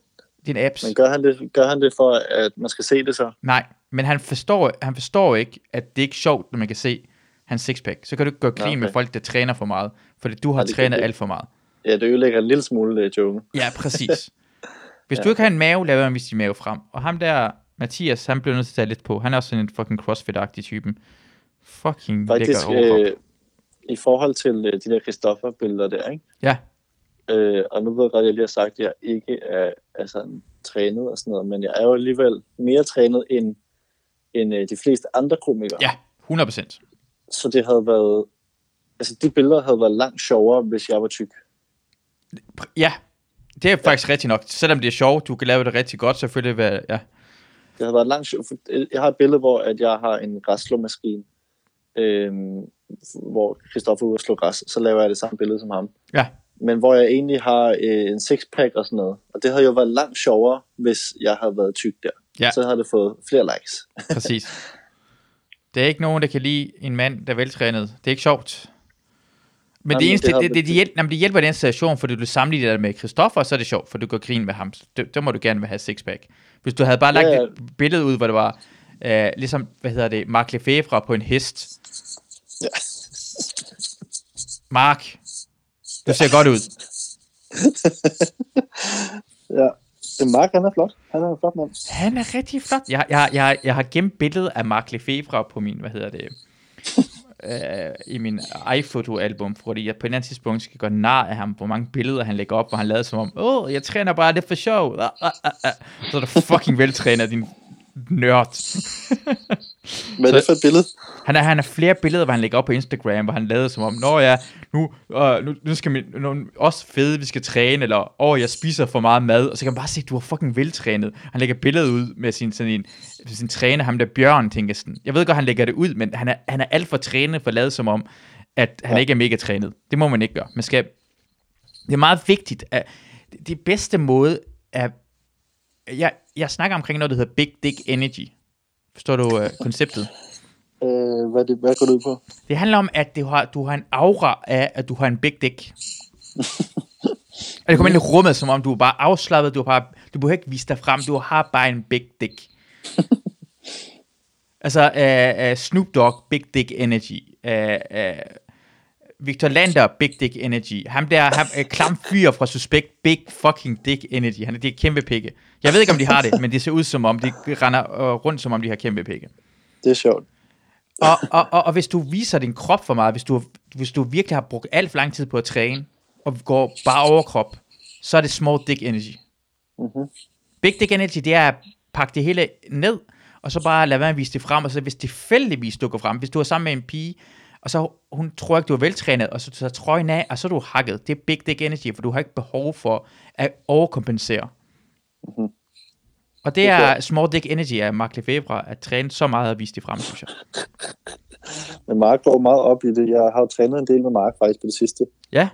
din apps. men gør, han det, gør han det for, at man skal se det så? Nej, men han forstår, han forstår ikke, at det ikke er sjovt, når man kan se hans sixpack. Så kan du ikke gøre grin okay. med folk, der træner for meget, fordi du har det kan trænet det. alt for meget. Ja, det ødelægger en lille smule uh, joken. Ja, præcis. Hvis ja. du Ja. ikke har en mave, laver han vise din mave frem. Og ham der, Mathias, han bliver nødt til at tage lidt på. Han er også sådan en fucking crossfit-agtig typen. Fucking Faktisk, lækker øh, i forhold til øh, de der Christoffer-billeder der, ikke? Ja, Øh, og nu ved jeg godt, jeg lige har sagt, at jeg ikke er, er sådan trænet og sådan noget, men jeg er jo alligevel mere trænet end, end øh, de fleste andre komikere. ja, 100%. Så det havde været, altså de billeder havde været langt sjovere, hvis jeg var tyk. Ja, det er faktisk ja. rigtigt nok. Selvom det er sjovt, du kan lave det rigtig godt, selvfølgelig. Hvad, ja. Det havde været langt sjovt. for- øh, Jeg har et billede, hvor at jeg har en græsslåmaskine, øhm, hvor Christoffer er ude at slå græs, så laver jeg det samme billede som ham. ja, Men hvor jeg egentlig har øh, en sixpack og sådan noget. Og det havde jo været langt sjovere, hvis jeg havde været tyk der. Ja. Så havde det fået flere likes. præcis. Det er ikke nogen, der kan lide en mand, der er veltrænet. Det er ikke sjovt. Men det eneste, det det, det, hjælper, jamen, det hjælper den situation, fordi du sammenligner det med Christoffer, så er det sjovt, for du går grin med ham. Det, det må du gerne have sixpack. Hvis du havde bare lagt Ja, ja, et billede ud, hvor det var, øh, ligesom, hvad hedder det, Mark Lefebvre på en hest. Ja. Mark, du ser godt ud. Ja. Mark, han er flot. Han er en flot mand. Han er rigtig flot. Jeg, jeg, jeg, jeg har gemt billedet af Mark Lefebvre på min, hvad hedder det, øh, i min iPhoto-album, fordi jeg på et eller andet tidspunkt skal gå nar af ham, hvor mange billeder han lægger op, hvor han lavede som om, åh, jeg træner bare det for sjov. Ah, ah, ah, ah. Så er du fucking veltrænet, din nørd. Hvad er det for et billede? Han har, han har flere billeder, hvor han lægger op på Instagram, hvor han lavede som om, nå ja, nu, øh, nu, nu skal vi, nu, også fede, vi skal træne, eller åh, jeg spiser for meget mad, og så kan man bare se, du er fucking veltrænet. Han lægger billedet ud med sin, sådan en, sin træner, ham der Bjørn, tænker jeg sådan. Jeg ved godt, han lægger det ud, men han er, han er alt for trænet for at lade som om, at han ja. Ikke er mega trænet. Det må man ikke gøre. Man skal, det er meget vigtigt, at det- det bedste måde er, jeg, jeg snakker omkring noget, der hedder Big Dick Energy. Forstår du uh, konceptet? Øh, hvad, det, hvad går det ud på? Det handler om, at du har, du har en aura af, at du har en big dick. og det kommer ind i rummet, som om du er bare afslappet, du, har bare, du behøver ikke vise dig frem, du har bare en big dick. altså, uh, uh, Snoop Dogg, Big Dick Energy. Uh, uh, Victor Lander, Big Dick Energy. Ham der, ham, uh, klam fyr fra Suspekt, Big fucking Dick Energy. Han er de kæmpe pikke. Jeg ved ikke, om de har det, men det ser ud som om, de render uh, rundt, som om de har kæmpe pikke. Det er sjovt. Og, og, og, og hvis du viser din krop for meget, hvis du, hvis du virkelig har brugt alt for lang tid på at træne, og går bare overkrop, så er det small dick energy. Mm-hmm. Big dick energy, det er at pakke det hele ned, og så bare lade være med at vise det frem, og så hvis tilfældigvis du går frem, hvis du er sammen med en pige, og så hun tror ikke, du er veltrænet, og så tager trøjen af, og så er du hakket. Det er big dick energy, for du har ikke behov for at overkompensere. Mhm. Og det er er small dick energy af Mark Lefebvre, at træne så meget og vise det frem, synes jeg. Men Mark går meget op i det. Jeg har jo trænet en del med Mark faktisk på det sidste. Ja,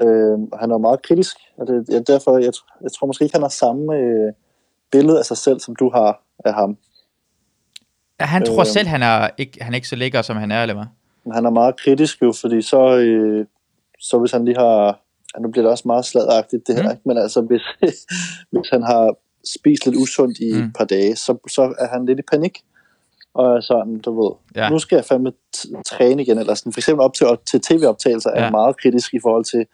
Øh, han er meget kritisk, og det er derfor, jeg, jeg tror måske ikke, han har samme øh, billede af sig selv, som du har af ham. han tror Øhm. selv, han er, ikke, han er ikke så lækker, som han er, eller hvad? Han er meget kritisk jo, fordi så, øh, så hvis han lige har... Ja, nu bliver det også meget sladagtigt det her, Mm. ikke? men altså hvis, hvis han har spist lidt usundt i mm. Et par dage, så, så er han lidt i panik. Og er sådan, du ved, Ja. nu skal jeg fandme træne igen. Eller sådan, for eksempel op til, til tv-optagelser er Ja. han meget kritisk i forhold til,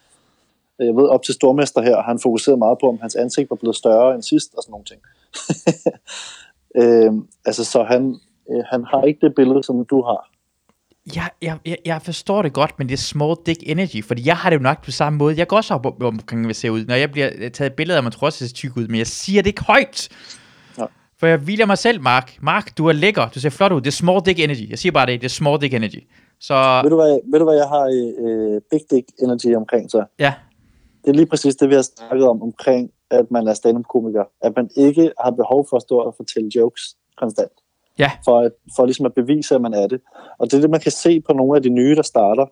jeg ved, op til Stormester her, han fokuseret meget på, om hans ansigt var blevet større end sidst, og sådan nogle ting. øhm, altså, så han, øh, han har ikke det billede, som du har. Jeg, jeg, jeg, jeg forstår det godt, men det er small dick energy, fordi jeg har det jo nok på samme måde. Jeg går også op om- omkring, hvad ser ud. Når jeg bliver taget billeder af, man tror også, det ser tyk ud, men jeg siger det ikke højt. Ja. For jeg hviler mig selv, Mark. Mark, du er lækker. Du ser flot ud. Det er small dick energy. Jeg siger bare det. Det er small dick energy. Så Ved du, hvad, ved du, hvad jeg har øh, Big Dick Energy omkring så? ja, Det er lige præcis det, vi har snakket om, omkring, at man er stand-up-komiker. At man ikke har behov for at stå og fortælle jokes konstant. Ja. For, at, for ligesom at bevise, at man er det. Og det er det, man kan se på nogle af de nye, der starter.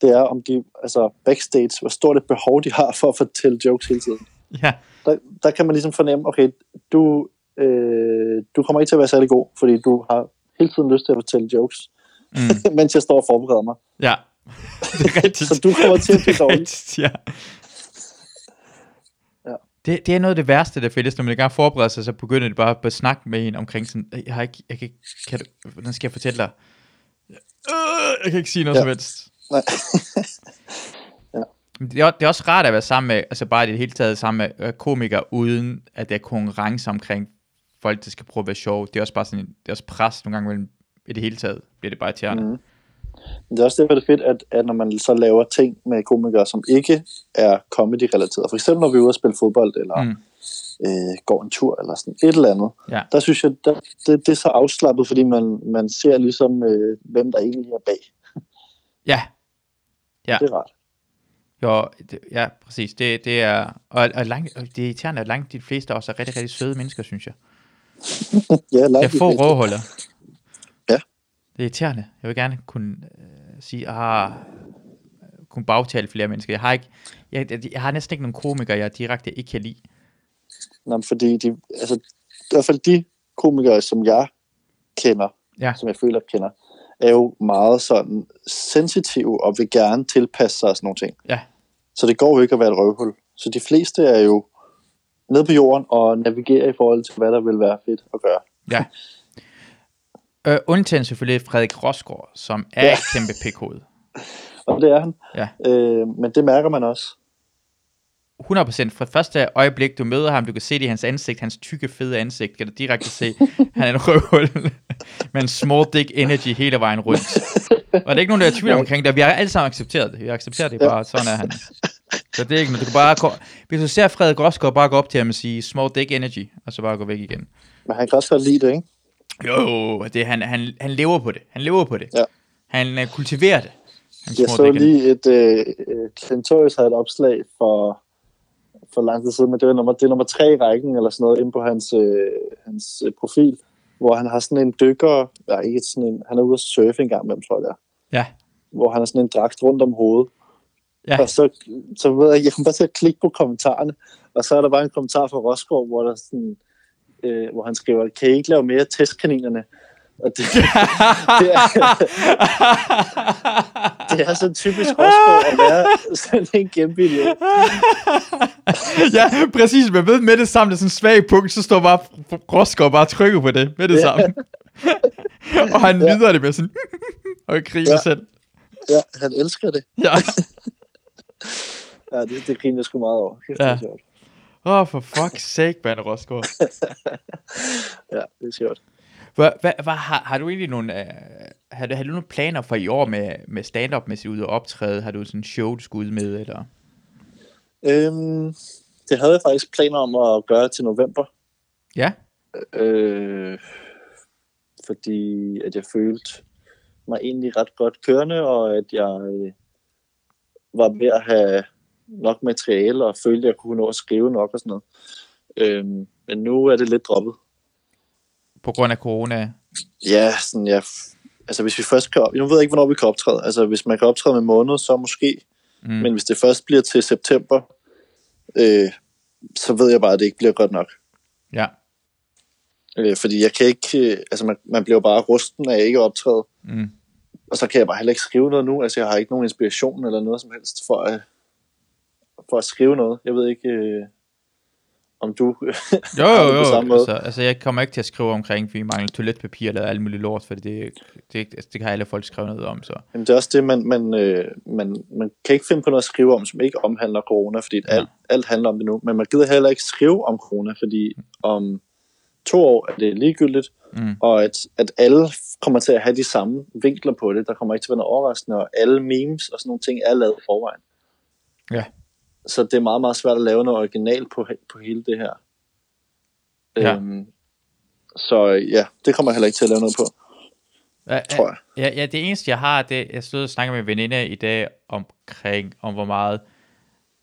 Det er, om de, altså backstage, hvor stort et behov de har for at fortælle jokes hele tiden. ja, Der, der kan man ligesom fornemme, okay, du, øh, du kommer ikke til at være særlig god, fordi du har hele tiden lyst til at fortælle jokes, mm, mens jeg står og forbereder mig. ja. det er rigtigt. Så du kommer til at blive dårlig. rigtigt, Ja. Ja. Det, det er noget af det værste, der findes, når man gerne forbereder sig, så begynder det bare at snakke med en omkring sådan, "Øh, jeg har ikke, jeg kan ikke, kan du, hvordan skal jeg fortælle dig? Øh, jeg kan ikke sige noget Ja. som helst. Nej. Men Det er, det er også rart at være sammen med, altså bare i det hele taget sammen med øh, komikere, uden at der er konkurrence omkring folk, der skal prøve at være sjove. Det er også bare sådan, det er også pres nogle gange mellem, i det hele taget, bliver det bare irriterende. Mm. Men det er også derfor, det er fedt, at, at når man så laver ting med komikere, som ikke er comedy-relateret, for eksempel når vi er ude og spille fodbold, eller Mm. øh, går en tur, eller sådan et eller andet, Ja. der synes jeg, der, det, det er så afslappet, fordi man, man ser ligesom, øh, hvem der egentlig er bag. Ja, Ja. Det er rart. jo, det, ja, præcis. Det, det er, og, og langt, det er irriterende, at langt de fleste også er rigtig, rigtig søde mennesker, synes jeg. Ja, Jeg langt de får råhuller. Det er irriterende. Jeg vil gerne kunne øh, sige, ah, kunne bagtale flere mennesker. Jeg har, ikke, jeg, jeg, jeg har næsten ikke nogen komikere, jeg direkte ikke kan lide. Men fordi de, altså, i hvert fald de komikere, som jeg kender, Ja. som jeg føler, kender, er jo meget sådan sensitive og vil gerne tilpasse sig og sådan nogle ting. Ja. Så det går jo ikke at være et røvhul. Så de fleste er jo nede på jorden og navigerer i forhold til, hvad der vil være fedt at gøre. Ja. Øh, undtagen selvfølgelig Frederik Rosgaard, som er Ja. et kæmpe pikhoved. Og det er han. Ja. Øh, men det mærker man også. 100% fra første øjeblik, du møder ham, du kan se det i hans ansigt, hans tykke, fede ansigt, kan du direkte se, han er en røvhul med en small dick energy hele vejen rundt. Og der er ikke nogen, der er tvivl omkring det. Vi har alle sammen accepteret det. Vi har accepteret det bare, sådan er han. Så det er ikke noget. Du kan bare gå, hvis du ser Frederik Rosgaard, bare gå op til ham og sige, small dick energy, og så bare gå væk igen. Men han kan også godt lide det, ikke? Jo, det, han, han, han lever på det. Han lever på det. Ja. Han uh, kultiverer det. Han Jeg så lige et... Øh, øh, Clintorius havde et opslag for, for lang tid siden, men det er, nummer, det er nummer tre i rækken, eller sådan noget, inde på hans, øh, hans øh, profil, hvor han har sådan en dykker... Ja, ikke sådan en... Han er ude at surfe en gang med tror jeg det er. Ja. Hvor han har sådan en dragt rundt om hovedet. Ja. Og så, så ved jeg, jeg kan bare til at klikke på kommentarerne, og så er der bare en kommentar fra Rosgaard, hvor, der er sådan, øh, hvor han skriver, kan I ikke lave mere testkaninerne? Og det, det, er, det er så typisk Rosgaard at være sådan en kæmpe idiot. ja, præcis. Men ved med det samme, det er sådan en svag punkt, så står bare Roskov bare trykker på det med det Ja. samme. og han Ja. nyder det med sådan, og griner Ja. selv. Ja, han elsker det. Ja. Ja, det, det griner jeg sgu meget over. Kæft, Ja. Sjovt. Åh, oh, for fuck's sake, man, Roskov. Ja, det er sjovt. Hvad, hvad, hvad, har, har du egentlig nogle, uh, har, du, har du nogle planer for i år med, med stand-up, med ud og optræde? Har du sådan en show, du skal ud med, eller? Øhm, det havde jeg faktisk planer om at gøre til november. Ja, Øh, fordi at jeg følte mig egentlig ret godt kørende, og at jeg øh, var ved at have nok materiale, og følte, at jeg kunne nå at skrive nok og sådan noget. Øh, men nu er det lidt droppet. på grund af corona. Ja, sådan, ja, altså hvis vi først kan op, jeg ved ikke, hvornår vi kan optræde. Altså hvis man kan optræde med måned, så måske. Mm. Men hvis det først bliver til september, øh, så ved jeg bare, at det ikke bliver godt nok. Ja, Øh, fordi jeg kan ikke, øh, altså man, man bliver bare rusten af ikke optræde. mm. Og så kan jeg bare heller ikke skrive noget nu. Altså jeg har ikke nogen inspiration eller noget som helst for at, for at skrive noget. Jeg ved ikke, øh, om du Jo, jo, det på jo. samme måde. Altså, altså, jeg kommer ikke til at skrive omkring, at vi mangler toiletpapir eller alt muligt lort, for det, det, det, det har alle folk skrevet noget om. Så. Jamen, det er også det, man, man, øh, man, man kan ikke finde på noget at skrive om, som ikke omhandler corona, fordi Ja. alt, alt handler om det nu. Men man gider heller ikke skrive om corona, fordi om to år er det ligegyldigt, Mm. og at, at alle kommer til at have de samme vinkler på det. Der kommer ikke til at være noget overraskende, og alle memes og sådan nogle ting er lavet forvejen. Ja. Så det er meget, meget svært at lave noget original på, på hele det her. Ja. Øhm, så ja, det kommer jeg heller ikke til at lave noget på, Ja, tror jeg. Ja, ja, det eneste jeg har, det jeg stod og snakker med en veninde i dag omkring, om hvor meget,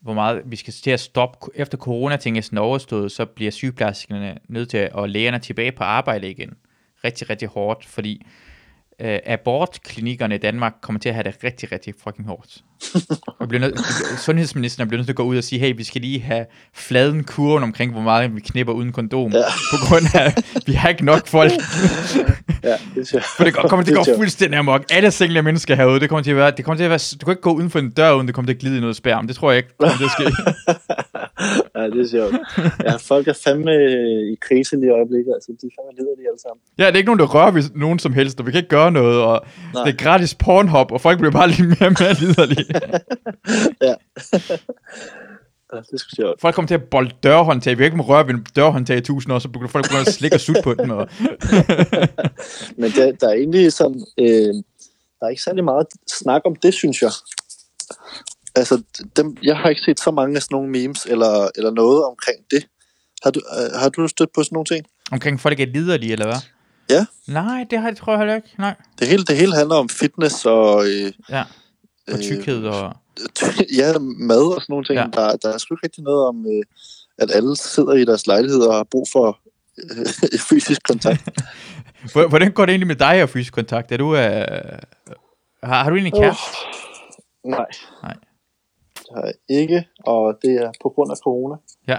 hvor meget vi skal til at stoppe, efter corona-ting er sådan overstået, så bliver sygeplejerskerne nødt til at, og lægerne tilbage på arbejde igen. Rigtig, rigtig hårdt, fordi øh, abortklinikkerne i Danmark kommer til at have det rigtig, rigtig fucking hårdt. Og bliver nødt, sundhedsministeren bliver nødt til at gå ud og sige, hey, vi skal lige have fladen kurven omkring, hvor meget vi knipper uden kondom, Ja. på grund af, vi har ikke nok folk. Ja, det For det kommer til at Det gå fuldstændig amok. Alle single mennesker herude, det kommer til at være, det kommer til at være, du kan ikke gå uden for en dør, uden det kommer til at glide i noget spærm. Det tror jeg ikke kommer til at ske. ja, det er sjovt. Ja, folk er fandme øh, i krise lige i øjeblikket. Altså, de er fandme lider de alle sammen. ja, det er ikke nogen, der rører ved nogen som helst, og vi kan ikke gøre noget, og Nej. det er gratis pornhop, og folk bliver bare lige mere og mere liderlige. Ja. ja, det er sgu sjovt. Folk kommer til at bolde dørhåndtag. Vi ikke må røre ved en dørhåndtag i tusind år, så begynder folk begynde at slikke og sutte på den. Og... Men der, der er egentlig sådan... Øh, der er ikke særlig meget snak om det, synes jeg. Altså, dem, jeg har ikke set så mange af sådan nogle memes eller, eller noget omkring det. Har du, øh, har du stødt på sådan nogle ting? Omkring folk er liderlige, eller hvad? Ja. Nej, det har jeg tror jeg heller ikke. Nej. Det hele, det hele handler om fitness og... Øh, Ja. Og Øh, tykkhed og... ja, mad og sådan nogle ting. Ja. Der, der er sgu ikke rigtig noget om, øh, at alle sidder i deres lejlighed og har brug for øh, fysisk kontakt. Hvor- Hvordan går det egentlig med dig og fysisk kontakt? Er du... Øh... Har, har du egentlig en kæreste? Uh, nej. Nej. Har ikke, og det er på grund af corona. Ja.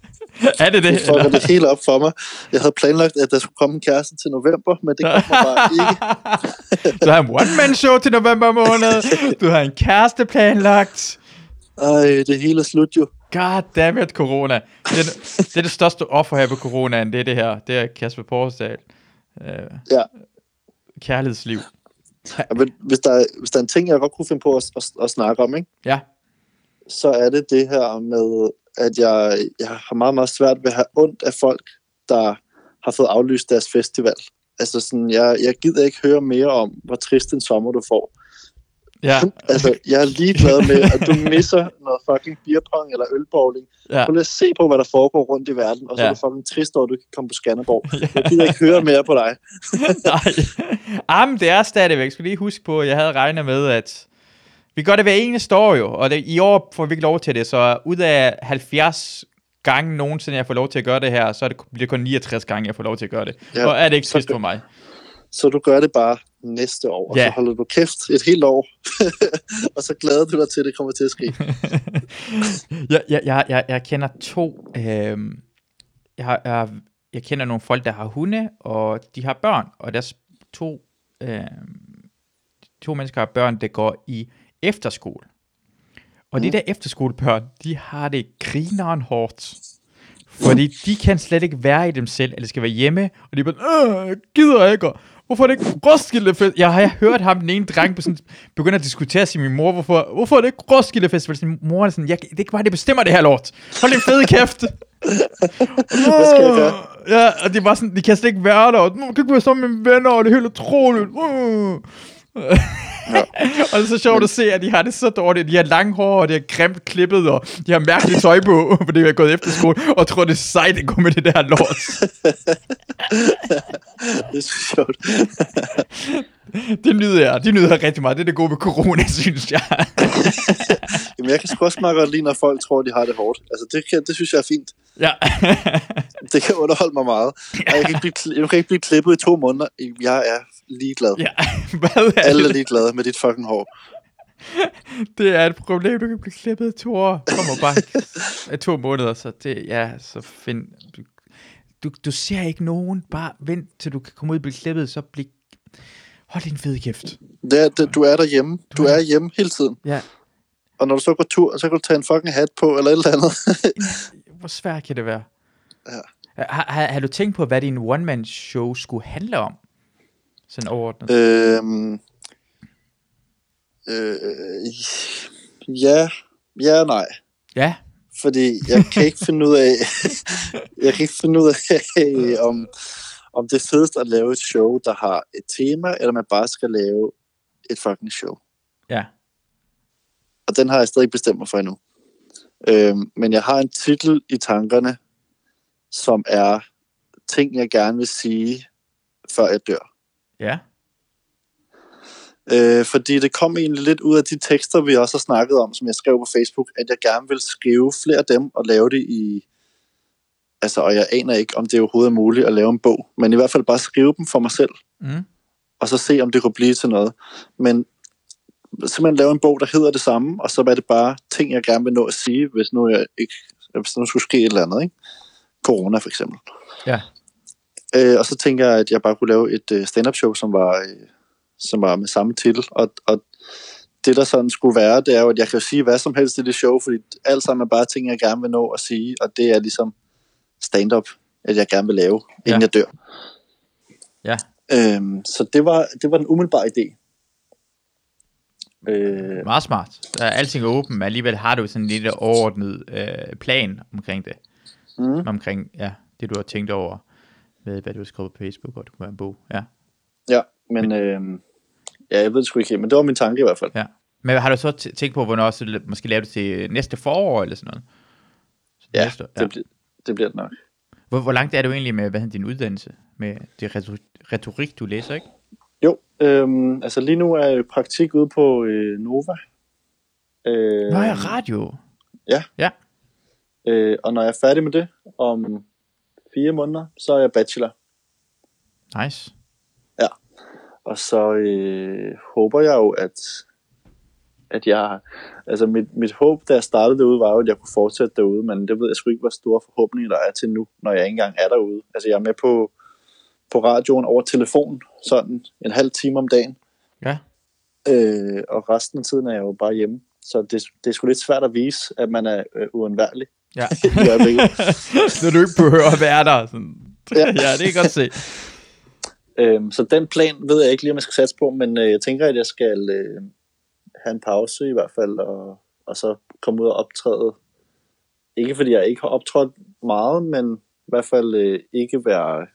er det det? Det fucker det hele op for mig. Jeg havde planlagt, at der skulle komme en kæreste til november, men det kommer bare ikke. Du har en one-man-show til november måned. Du har en kæreste planlagt. Ej, det hele er slut jo. God damn it, corona. Det er det, er det største offer her på coronaen, det er det her. Det er Kasper Porsdal. Øh, Ja. kærlighedsliv. Ja, men hvis, der, er- hvis der er en ting, jeg godt kunne finde på at, at, at snakke om, ikke? Ja. Så er det det her med, at jeg, jeg har meget, meget svært ved at have ondt af folk, der har fået aflyst deres festival. Altså sådan, jeg, jeg gider ikke høre mere om, hvor trist en sommer du får. Ja. Altså, jeg er ligeglad med, at du misser noget fucking beerpong eller ølbowling. ja. Prøv lige at se på, hvad der foregår rundt i verden, og så Ja. er du fucking trist over, at du kan komme på Skanderborg. Jeg gider ikke høre mere på dig. Nej. Jamen, det er stadigvæk. Jeg skal lige huske på, at jeg havde regnet med, at vi gør det hver eneste år jo, og det, i år får vi ikke lov til det, så ud af 70 gange nogensinde, jeg får lov til at gøre det her, så er det, bliver det kun 69 gange, jeg får lov til at gøre det. Ja, og er det ikke trist for mig? Så du gør det bare næste år, og Ja. så holder du kæft et helt år, og så glæder du dig til, at det kommer til at ske. jeg, jeg, jeg, jeg, jeg kender to... Øh, jeg, jeg, jeg kender nogle folk, der har hunde, og de har børn, og deres to, øh, to mennesker har børn, der går i efterskole. Og mm. de der efterskolebørn, de har det grineren hårdt. Fordi de kan slet ikke være i dem selv, eller skal være hjemme, og de er bare, øh, gider ikke, og hvorfor er det ikke Roskilde Festival? Jeg har hørt ham, den ene dreng, på sådan, begynde at diskutere til min mor, hvorfor, hvorfor er det ikke Roskilde Festival? Sin mor er sådan, jeg, det er ikke mig, det bestemmer det her lort. Hold din fede kæft. Hvad skal jeg gøre? Ja, og det var sådan, de kan slet ikke være der, og "Nå, jeg kan ikke være sammen med mine venner, og det er helt utroligt. Uh. og det er så sjovt at se, at de har det så dårligt. De har lange hår, og de har grimt klippet, og de har mærkeligt tøj på, fordi de har gået efter skole, og tror, det er sejt at gå med det der lort. Det er så sjovt. Det nyder jeg. Det nyder jeg rigtig meget. Det er det gode ved corona, synes jeg. Jamen, jeg kan sgu også meget godt lide, når folk tror, de har det hårdt. Altså, det, kan, det synes jeg er fint. ja. Det kan underholde mig meget. Og jeg kan ikke blive, jeg kan ikke blive klippet i to måneder. Jeg er ligeglad. ja. Hvad er Alle er ligeglade med dit fucking hår. Det er et problem, du kan blive klippet i to år. Kommer bare to måneder, så det, ja, så find... Du, du, du ser ikke nogen, bare vent til du kan komme ud og blive klippet, så bliv... Hold din fede kæft. Det er, det, du er derhjemme. Du er hjemme hele tiden. Ja, Og når du så går tur, så kan du tage en fucking hat på, eller et eller andet. hvor svært kan det være? Ja. Har, har, har du tænkt på, hvad din one-man-show skulle handle om? Sådan overordnet. Øhm, øh, ja, ja nej. Ja, Fordi jeg kan ikke finde ud af, jeg kan ikke finde ud af, om, om det er fedest at lave et show, der har et tema, eller man bare skal lave et fucking show. ja, Og den har jeg stadig ikke bestemt mig for endnu. Øhm, men jeg har en titel i tankerne, som er ting, jeg gerne vil sige, før jeg dør. ja, Øh, fordi det kom egentlig lidt ud af de tekster, vi også har snakket om, som jeg skrev på Facebook, at jeg gerne vil skrive flere af dem og lave det i... Altså, og jeg aner ikke, om det overhovedet er muligt at lave en bog, men i hvert fald bare skrive dem for mig selv, mm, og så se, om det kunne blive til noget. Men simpelthen lave en bog, der hedder det samme, og så er det bare ting, jeg gerne vil nå at sige, hvis nu, jeg ikke, hvis nu skulle ske et eller andet, ikke? Corona for eksempel. ja, Øh, og så tænker jeg, at jeg bare kunne lave et øh, stand-up show, som var, øh, som var med samme titel. Og, og det, der sådan skulle være, det er jo, at jeg kan jo sige hvad som helst i det show, fordi alt sammen er bare ting, jeg gerne vil nå at sige, og det er ligesom stand-up, at jeg gerne vil lave, inden Ja. jeg dør. ja. Øhm, så det var, det var den umiddelbare idé. Øh, Meget smart. Alting er åben, men alligevel har du sådan en lille overordnet øh, plan omkring det. Mm, Omkring, ja, det du har tænkt over, med hvad du har skrevet på Facebook, og det kunne være en bog. Ja, ja, men øh, ja, jeg ved det sgu ikke men det var min tanke i hvert fald. ja. Men har du så tænkt på, hvornår også måske lave det til næste forår, eller sådan noget? Så Ja, næste, det, bliver, det bliver det nok. Hvor, hvor langt er du egentlig med hvad din uddannelse? Med det retor- retorik, du læser, ikke? Jo, øhm, altså lige nu er jeg praktik ude på øh, Nova. Øh, Nå ja, radio. Ja. Ja. Øh, og når jeg er færdig med det om fire måneder, så er jeg bachelor. Nice. Og så øh, håber jeg jo, at, at jeg... Altså mit, mit håb, da jeg startede derude, var jo, at jeg kunne fortsætte derude, men det ved jeg sgu ikke, hvor store forhåbninger der er til nu, når jeg ikke engang er derude. Altså jeg er med på, på radioen over telefon, sådan en halv time om dagen. Ja. Øh, og resten af tiden er jeg jo bare hjemme. Så det, det er sgu lidt svært at vise, at man er øh, uundværlig Ja. øjeblikket. Når du ikke behøver at være der. Sådan. Ja. ja, det kan godt se. Øhm, så den plan ved jeg ikke lige, om jeg skal satse på, men øh, jeg tænker, at jeg skal øh, have en pause i hvert fald, og, og så komme ud og optræde. Ikke fordi jeg ikke har optrådt meget, men i hvert fald øh, ikke være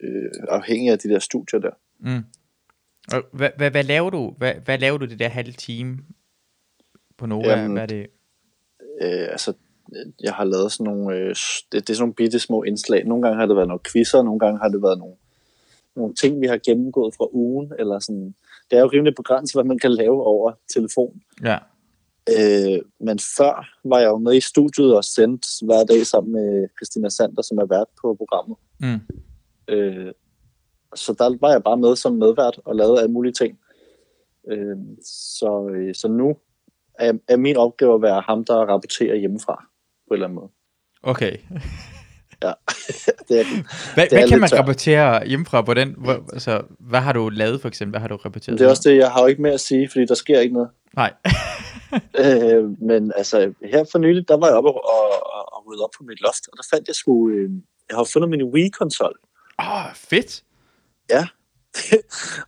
øh, afhængig af de der studier der. Mm. Og hvad, hvad, hvad, laver du? Hvad, hvad laver du det der halve time på Nova? Jamen, hvad er det? Øh, altså, jeg har lavet sådan nogle, øh, det, det er sådan nogle bitte små indslag. Nogle gange har det været nogle quizzer, nogle gange har det været nogle, nogle ting, vi har gennemgået fra ugen, eller sådan. Det er jo rimelig begrænset, hvad man kan lave over telefon. Ja. Øh, men før var jeg jo med i studiet og sendt hver dag sammen med Christina Sander, som er vært på programmet. Mm. Øh, så der var jeg bare med som medvært og lavede alle mulige ting. Øh, så, øh, så nu er, er min opgave at være ham, der rapporterer hjemmefra på en eller anden måde. Okay. Ja, det er, Hvad, Det er hvad kan man tørt. rapportere hjemmefra på den? Hvor, altså, hvad har du lavet for eksempel? Hvad har du rapporteret? det er også det, jeg har jo ikke mere at sige, fordi der sker ikke noget. Nej. Øh, men altså, her for nylig, der var jeg oppe og, og, og rydde op på mit loft, og der fandt jeg sgu, øh, jeg har fundet min Wii-konsol. Åh, oh, fedt.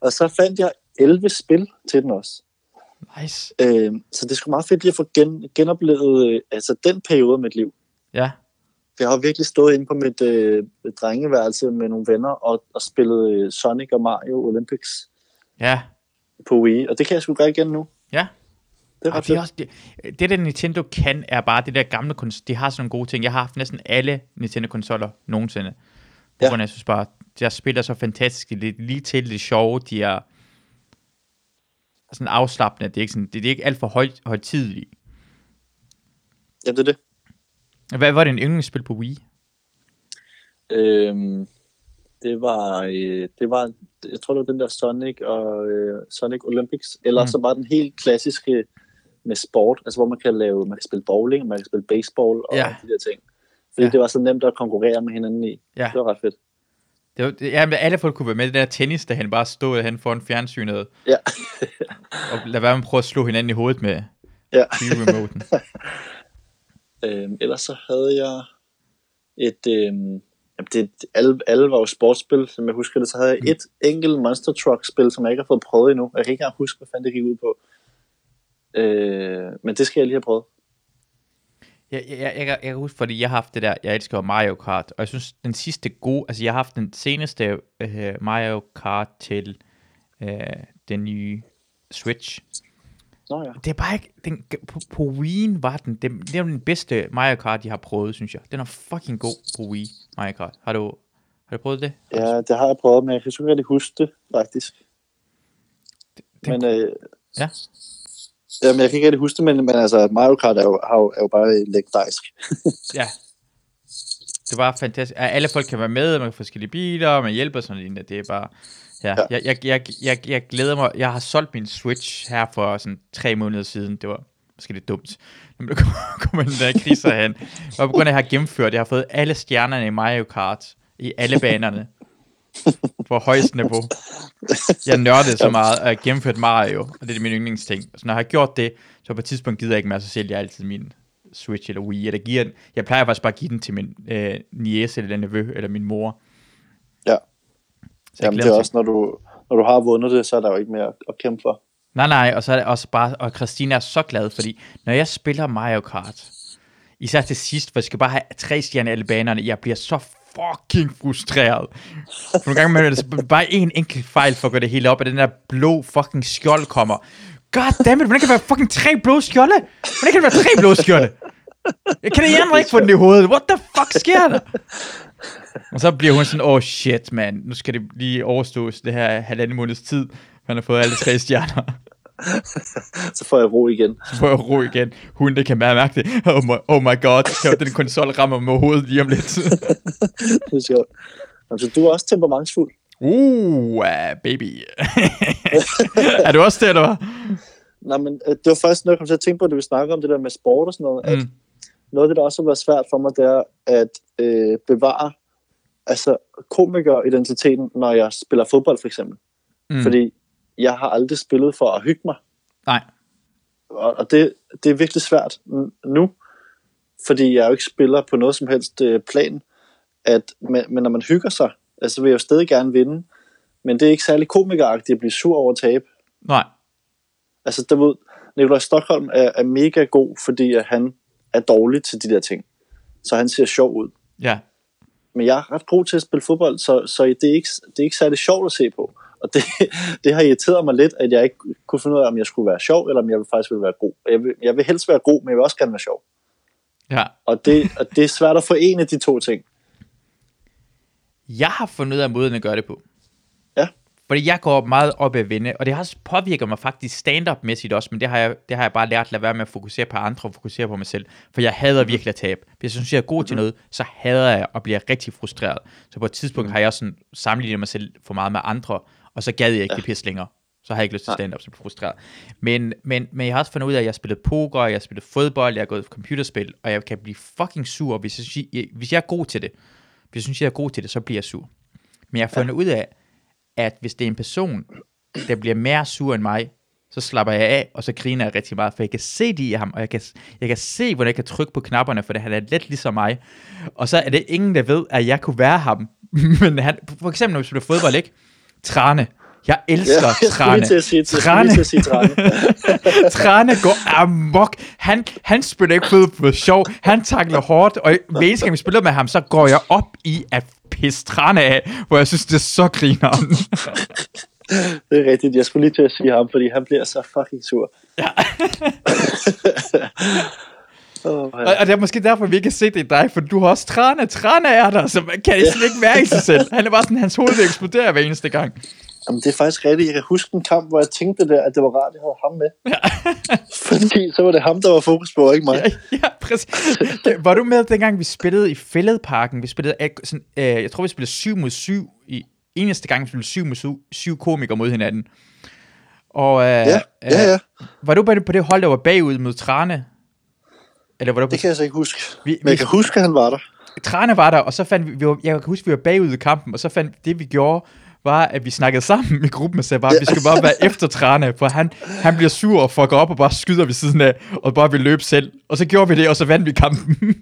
og så fandt jeg 11 spil til den også. Nice. Øh, så det er sgu meget fedt lige at få gen, genoplevet øh, altså den periode af mit liv. Ja. Jeg har virkelig stået inde på mit øh, drengeværelse med nogle venner og, og spillet øh, Sonic og Mario Olympics Ja. på Wii, og det kan jeg sgu gøre igen nu. Ja. Det er Og det, er også, det, det der Nintendo kan, er bare det der gamle kons- De har sådan nogle gode ting. Jeg har haft næsten alle Nintendo-konsoller nogensinde. På Ja. grund af, jeg synes bare, jeg spiller så fantastisk. Det er lige til det sjove. De er sådan afslappende. Det er ikke, sådan, det er ikke alt for højt, højtidligt. Ja, det er det. Hvad var din yndlingsspil på Wii? Øhm, det var, øh, det var, jeg tror det var den der Sonic og øh, Sonic Olympics, eller Mm. så var den helt klassiske med sport, altså hvor man kan lave, man kan spille bowling, man kan spille baseball og Ja. de der ting. Fordi ja. det var så nemt at konkurrere med hinanden i. Ja. Det var ret fedt. Det var, det, ja, men alle folk kunne være med. Det der tennis, der han bare stod hen foran fjernsynet. Ja. og lad være med at prøve at slå hinanden i hovedet med Ja. Wii-remoten. Øhm, ellers så havde jeg, et, øh, jamen det, alle, alle var jo sportsspil, som jeg husker det, så havde jeg Mm. et enkelt Monster Truck-spil, som jeg ikke har fået prøvet endnu. Jeg kan ikke engang huske, hvad fanden det gik ud på. Øh, men det skal jeg lige have prøvet. Jeg, jeg, jeg, jeg, kan- huske, fordi jeg har haft det der, jeg elsker Mario Kart, og jeg synes, den sidste gode, altså jeg har haft den seneste øh, Mario Kart til øh, den nye Switch. Nå ja. Det er bare ikke, den, på, på Wii var den, det, det er den bedste Mario Kart, jeg har prøvet, synes jeg. Den er fucking god på Wii, Mario Kart. Har du, har du prøvet det? Ja, det har jeg prøvet, men jeg kan ikke rigtig huske det, faktisk. Den- Men, øh, Ja. Jamen, jeg kan ikke rigtig huske det, men, men altså, Mario Kart er jo, er jo bare legendarisk. Ja. Det var fantastisk. Alle folk kan være med, man kan få forskellige biler, man hjælper sådan noget. Det er bare... Ja, Ja. jeg, jeg, jeg, jeg, jeg glæder mig. Jeg har solgt min Switch her for sådan tre måneder siden. Det var måske lidt dumt. Men der kommer den der krise hen. Og på grund af, at jeg har gennemført, jeg har fået alle stjernerne i Mario Kart i alle banerne. På højst niveau. Jeg nørdede så meget, at jeg gennemført Mario, og det er min yndlingsting. Så når jeg har gjort det, så på et tidspunkt gider jeg ikke mere, så sælger jeg altid min Switch eller Wii, eller giver den. Jeg plejer faktisk bare at give den til min øh, niece eller nevø, eller min mor. Ja. Så jeg Jamen, det er også, når du, når du har vundet det, så er der jo ikke mere at, kæmpe for. Nej, nej, og så er det også bare, og Christina er så glad, fordi når jeg spiller Mario Kart, især til sidst, hvor jeg skal bare have tre stjerner alle banerne, jeg bliver så fucking frustreret. For nogle gange med det bare en enkelt fejl for at gøre det hele op, og den der blå fucking skjold kommer. God damn it, hvordan kan der være fucking tre blå skjolde? Hvordan kan der være tre blå skjolde? Jeg kan det ikke få den i hovedet. What the fuck sker der? Og så bliver hun sådan, oh shit, man, nu skal det lige overstås det her halvanden måneds tid. Man har fået alle tre stjerner. Så får jeg ro igen. Så får jeg ro igen. Hun, det kan bare mærke det. Oh my, oh my god, den konsol rammer mig hovedet lige om lidt. Det er sjovt. Jamen, så du er også temperamentsfuld. Uh, uh baby. er du også det, eller hvad? Nej, men øh, det var faktisk noget, jeg kom til at tænke på, da vi snakker om det der med sport og sådan noget. At Mm. noget af det, der også har været svært for mig, det er at øh, bevare altså komikeridentiteten, når jeg spiller fodbold for eksempel. Mm. Fordi jeg har aldrig spillet for at hygge mig. Nej. Og, og det, det er virkelig svært nu, fordi jeg jo ikke spiller på noget som helst øh, plan. At, men, men når man hygger sig, altså vil jeg jo stadig gerne vinde, men det er ikke særlig komikeragtigt at blive sur over at tabe. Nej. Altså, der ved, Nikolaj Stockholm er, er mega god, fordi at han er dårlig til de der ting. Så han ser sjov ud. Ja. Men jeg er ret god til at spille fodbold, så, så det, er ikke, det er ikke særlig sjovt at se på. Og det, det har irriteret mig lidt, at jeg ikke kunne finde ud af, om jeg skulle være sjov, eller om jeg faktisk ville være god. Jeg vil, jeg vil helst være god, men jeg vil også gerne være sjov. Ja. Og det, og det er svært at forene de to ting. Jeg har fundet ud af måden at gøre det på. Ja. Fordi jeg går meget op at vinde, og det har også påvirket mig faktisk stand-up-mæssigt også, men det har, jeg, det har jeg bare lært at lade være med at fokusere på andre og fokusere på mig selv. For jeg hader virkelig at tabe. Hvis jeg synes, jeg er god til noget, så hader jeg og bliver rigtig frustreret. Så på et tidspunkt har jeg også sådan sammenlignet mig selv for meget med andre, og så gad jeg ikke det pis længere. Så har jeg ikke lyst til stand-up, så jeg frustreret. Men, men, men jeg har også fundet ud af, at jeg har spillet poker, jeg har spillet fodbold, jeg har gået computerspil, og jeg kan blive fucking sur, hvis jeg, synes- hvis jeg er god til det. Hvis jeg synes, jeg er god til det, så bliver jeg sur. Men jeg har fundet ud af, at hvis det er en person, der bliver mere sur end mig, så slapper jeg af, og så griner jeg rigtig meget, for jeg kan se det i ham, og jeg kan, jeg kan se, hvordan jeg kan trykke på knapperne, for det han er lidt ligesom mig. Og så er det ingen, der ved, at jeg kunne være ham. Men han, for eksempel, når vi spiller fodbold, ikke? Trane. Jeg elsker Ja, Trane. sige, jeg skulle Trane. sige Trane. Trane går amok. Han, han spiller ikke fodbold for sjov. Han takler hårdt, og hver eneste gang vi spiller med ham, så går jeg op i at pisse Trane af, hvor jeg synes, det er så grineren. Det er rigtigt. Jeg skulle lige til at sige ham, fordi han bliver så fucking sur. Ja. Oh, Og, og det er måske derfor, vi ikke kan se det i dig, for du har også Trane. Trane er der, så man kan slet ikke i sig selv. Han er bare sådan, hans hoved vil eksplodere hver eneste gang. Jamen, det er faktisk rigtigt. Jeg kan huske en kamp, hvor jeg tænkte der, at det var rart, at jeg havde ham med. Ja. Fordi så var det ham, der var fokus på, og ikke mig. Ja, ja, præcis. Var du med dengang, vi spillede i Fælledparken? Vi spillede, øh, sådan, øh, jeg tror, vi spillede 7 mod 7 i eneste gang, vi spillede 7 mod 7, 7 komikere mod hinanden. Og øh, Ja, ja, ja. var du bare på det hold, der var bagud mod Trane? Eller var på Det kan jeg så ikke huske. Vi- Men jeg vi- kan huske, at han var der. Trane var der, og så fandt vi, vi var, jeg kan huske, vi var bagud i kampen, og så fandt det, vi gjorde, var, at vi snakkede sammen i gruppen og sagde bare, at vi skal bare være efter Trane, for han, han bliver sur og fucker op og bare skyder ved siden af, og bare vil løbe selv. Og så gjorde vi det, og så vandt vi kampen.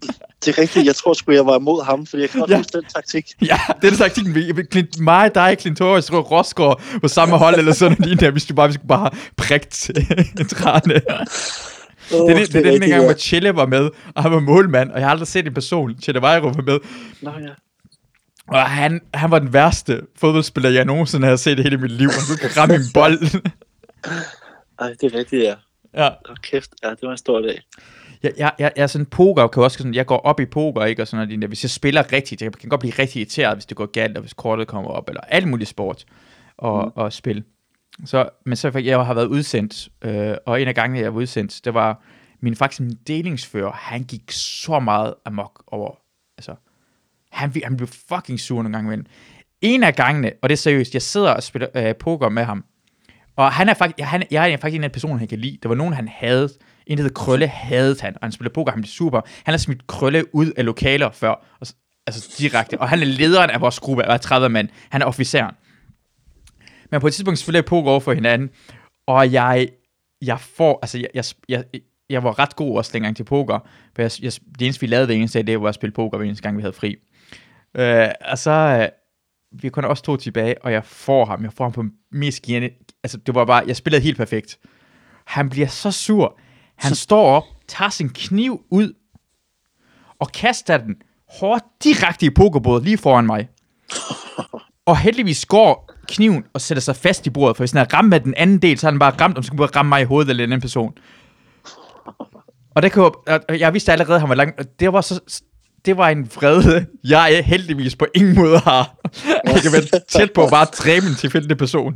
Det er rigtigt. Jeg tror sgu, jeg var imod ham, fordi jeg kan godt Ja. huske den taktik. ja, det er taktikken. Vi, Clint, mig, dig, Clint Torres, tror Rosgaard på samme hold, eller sådan noget. Der. Vi skulle bare, vi skulle bare prigt Trane. Oh, Det er, det, det er den gang, hvor Chelle var med, og han var målmand, og jeg har aldrig set en person, Chelle Vejro var med, Nå, ja. og han, han var den værste fodboldspiller, jeg nogensinde har set i hele mit liv. Han kunne ikke ramme en bold. Ej, det er rigtigt, ja. ja. Åh, kæft. Ja, det var en stor dag. Jeg, jeg, jeg, jeg er sådan poker, kan også sådan, jeg går op i poker, ikke, og sådan noget, hvis jeg spiller rigtigt, jeg kan godt blive rigtig irriteret, hvis det går galt, og hvis kortet kommer op, eller alt muligt sport og, mm. og spil. Så, men så jeg har været udsendt, øh, og en af gangene, jeg var udsendt, det var min faktisk min delingsfører, han gik så meget amok over, altså, han, han blev fucking sur nogle gange imellem. En af gangene, og det er seriøst, jeg sidder og spiller øh, poker med ham, og han er faktisk, han, jeg er faktisk en af de personer, han kan lide. Der var nogen, han havde. En, der hed Krølle, havde han. Og han spillede poker, han blev super. Han har smidt Krølle ud af lokaler før. Og, altså direkte. Og han er lederen af vores gruppe af 30 mand. Han er officeren. Men på et tidspunkt spillede jeg poker over for hinanden. Og jeg, jeg får, altså jeg, jeg, jeg, jeg var ret god også dengang til poker. For jeg, jeg, det eneste, vi lavede det eneste dag, det var at spille poker hver eneste gang, vi havde fri. Øh, og så, øh, vi er kun også to tilbage, og jeg får ham. Jeg får ham på mest gene. Altså, det var bare, jeg spillede helt perfekt. Han bliver så sur. Han står op, tager sin kniv ud, og kaster den hårdt direkte i pokerbordet lige foran mig. Og heldigvis går kniven og sætter sig fast i bordet, for hvis den er ramt med den anden del, så har den bare ramt, så skulle bare ramme mig i hovedet eller en anden person. Og det kan jo, og jeg vidste allerede, at han var lang, det var så, det var en vrede, jeg heldigvis på ingen måde har. Jeg kan være tæt på at bare dræbe en tilfældig person.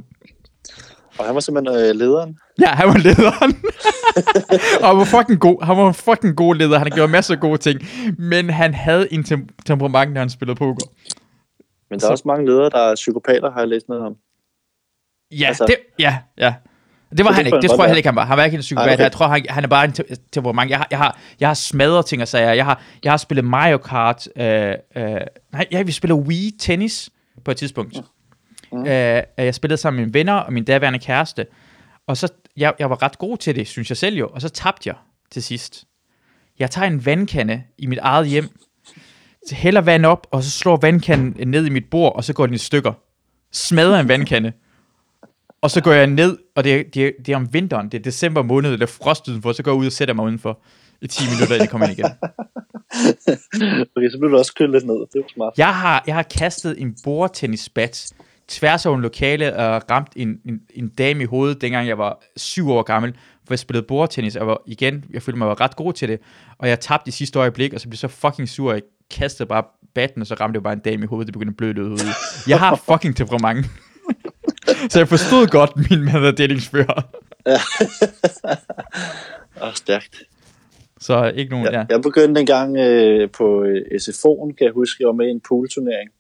Og han var simpelthen øh, lederen. Ja, han var lederen. og han var fucking god. Han var en fucking god leder. Han gjorde masser af gode ting. Men han havde en tem- temperament, når han spillede poker. Men der er Så- også mange ledere, der er psykopater, har jeg læst noget om. Ja, Altså- det, ja, ja. Det var Så han det ikke. Det tror jeg heller ikke, han var. Han var ikke en psykopat. Ej, okay. Jeg tror, han, han er bare en te- temperament. Jeg har, jeg har, jeg har smadret ting og sager. Jeg har, jeg har spillet Mario Kart. Øh, øh, nej, jeg, vi spiller Wii Tennis på et tidspunkt. Mm. Øh, jeg spillede sammen med mine venner og min daværende kæreste. Og så, jeg, jeg var ret god til det, synes jeg selv jo. Og så tabte jeg til sidst. Jeg tager en vandkande i mit eget hjem, hælder vand op, og så slår vandkanden ned i mit bord, og så går den i stykker. Smadrer en vandkande. Og så går jeg ned, og det er, det, er, det er om vinteren, det er december måned, eller frost udenfor, så går jeg ud og sætter mig udenfor i 10 minutter, inden jeg kommer ind igen. Okay, så blev du også kølet lidt ned. Det var smart. Jeg har, jeg har kastet en bordtennisbat tværs over en lokale og ramt en, en, en dame i hovedet, dengang jeg var syv år gammel, hvor jeg spillede bordtennis, og var, igen, jeg følte mig var ret god til det, og jeg tabte i sidste øjeblik, og så blev jeg så fucking sur, og jeg kastede bare batten, og så ramte jeg bare en dame i hovedet, det begyndte at bløde ud. Jeg har fucking temperament. så jeg forstod godt min maderdelingsfører. Åh, stærkt. Så ikke nogen, ja. Ja. Jeg begyndte en gang øh, på øh, SFO'en, kan jeg huske, jeg var med i en poolturnering.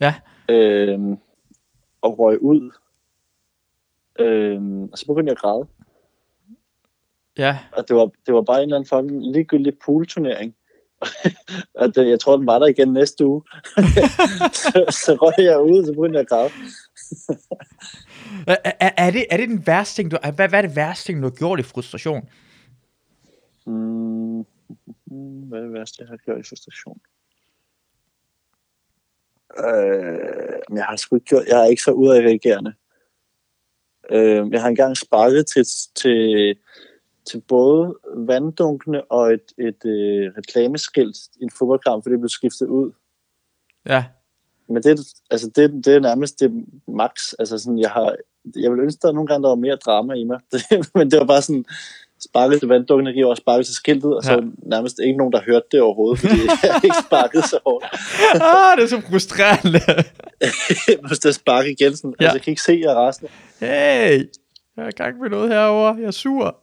Ja, Øh, og røg ud. Øh, og så begyndte jeg at græde. ja. Og det var, det var bare en eller anden fucking ligegyldig poolturnering. Og det, jeg tror, den var der igen næste uge. så, så røg jeg ud, og så begyndte jeg at. Er, er, er, det, er det den værste ting, du, hvad, hvad er det værste ting, du har gjort i frustration? Mm, hvad er det værste, jeg har gjort i frustration? Øh, men jeg har sgu ikke gjort, jeg er ikke så udadreagerende. Øh, jeg har engang sparket til, til, til både vanddunkene og et, et øh, reklameskilt i en fodboldkamp, fordi det blev skiftet ud. Ja, Men det, altså det, det er nærmest det max. Altså sådan, jeg, har, jeg vil ønske, at der nogle gange der var mere drama i mig. men det var bare sådan, sparket til vanddukken, og sparket til skiltet, og så Ja. nærmest ikke nogen, der hørte det overhovedet, fordi jeg ikke sparket så hårdt. ah, det er så frustrerende. Hvis det sparke igen, sådan, Ja. ja. altså jeg kan ikke se jer resten. Hey, jeg er i gang med noget herovre. Jeg er sur.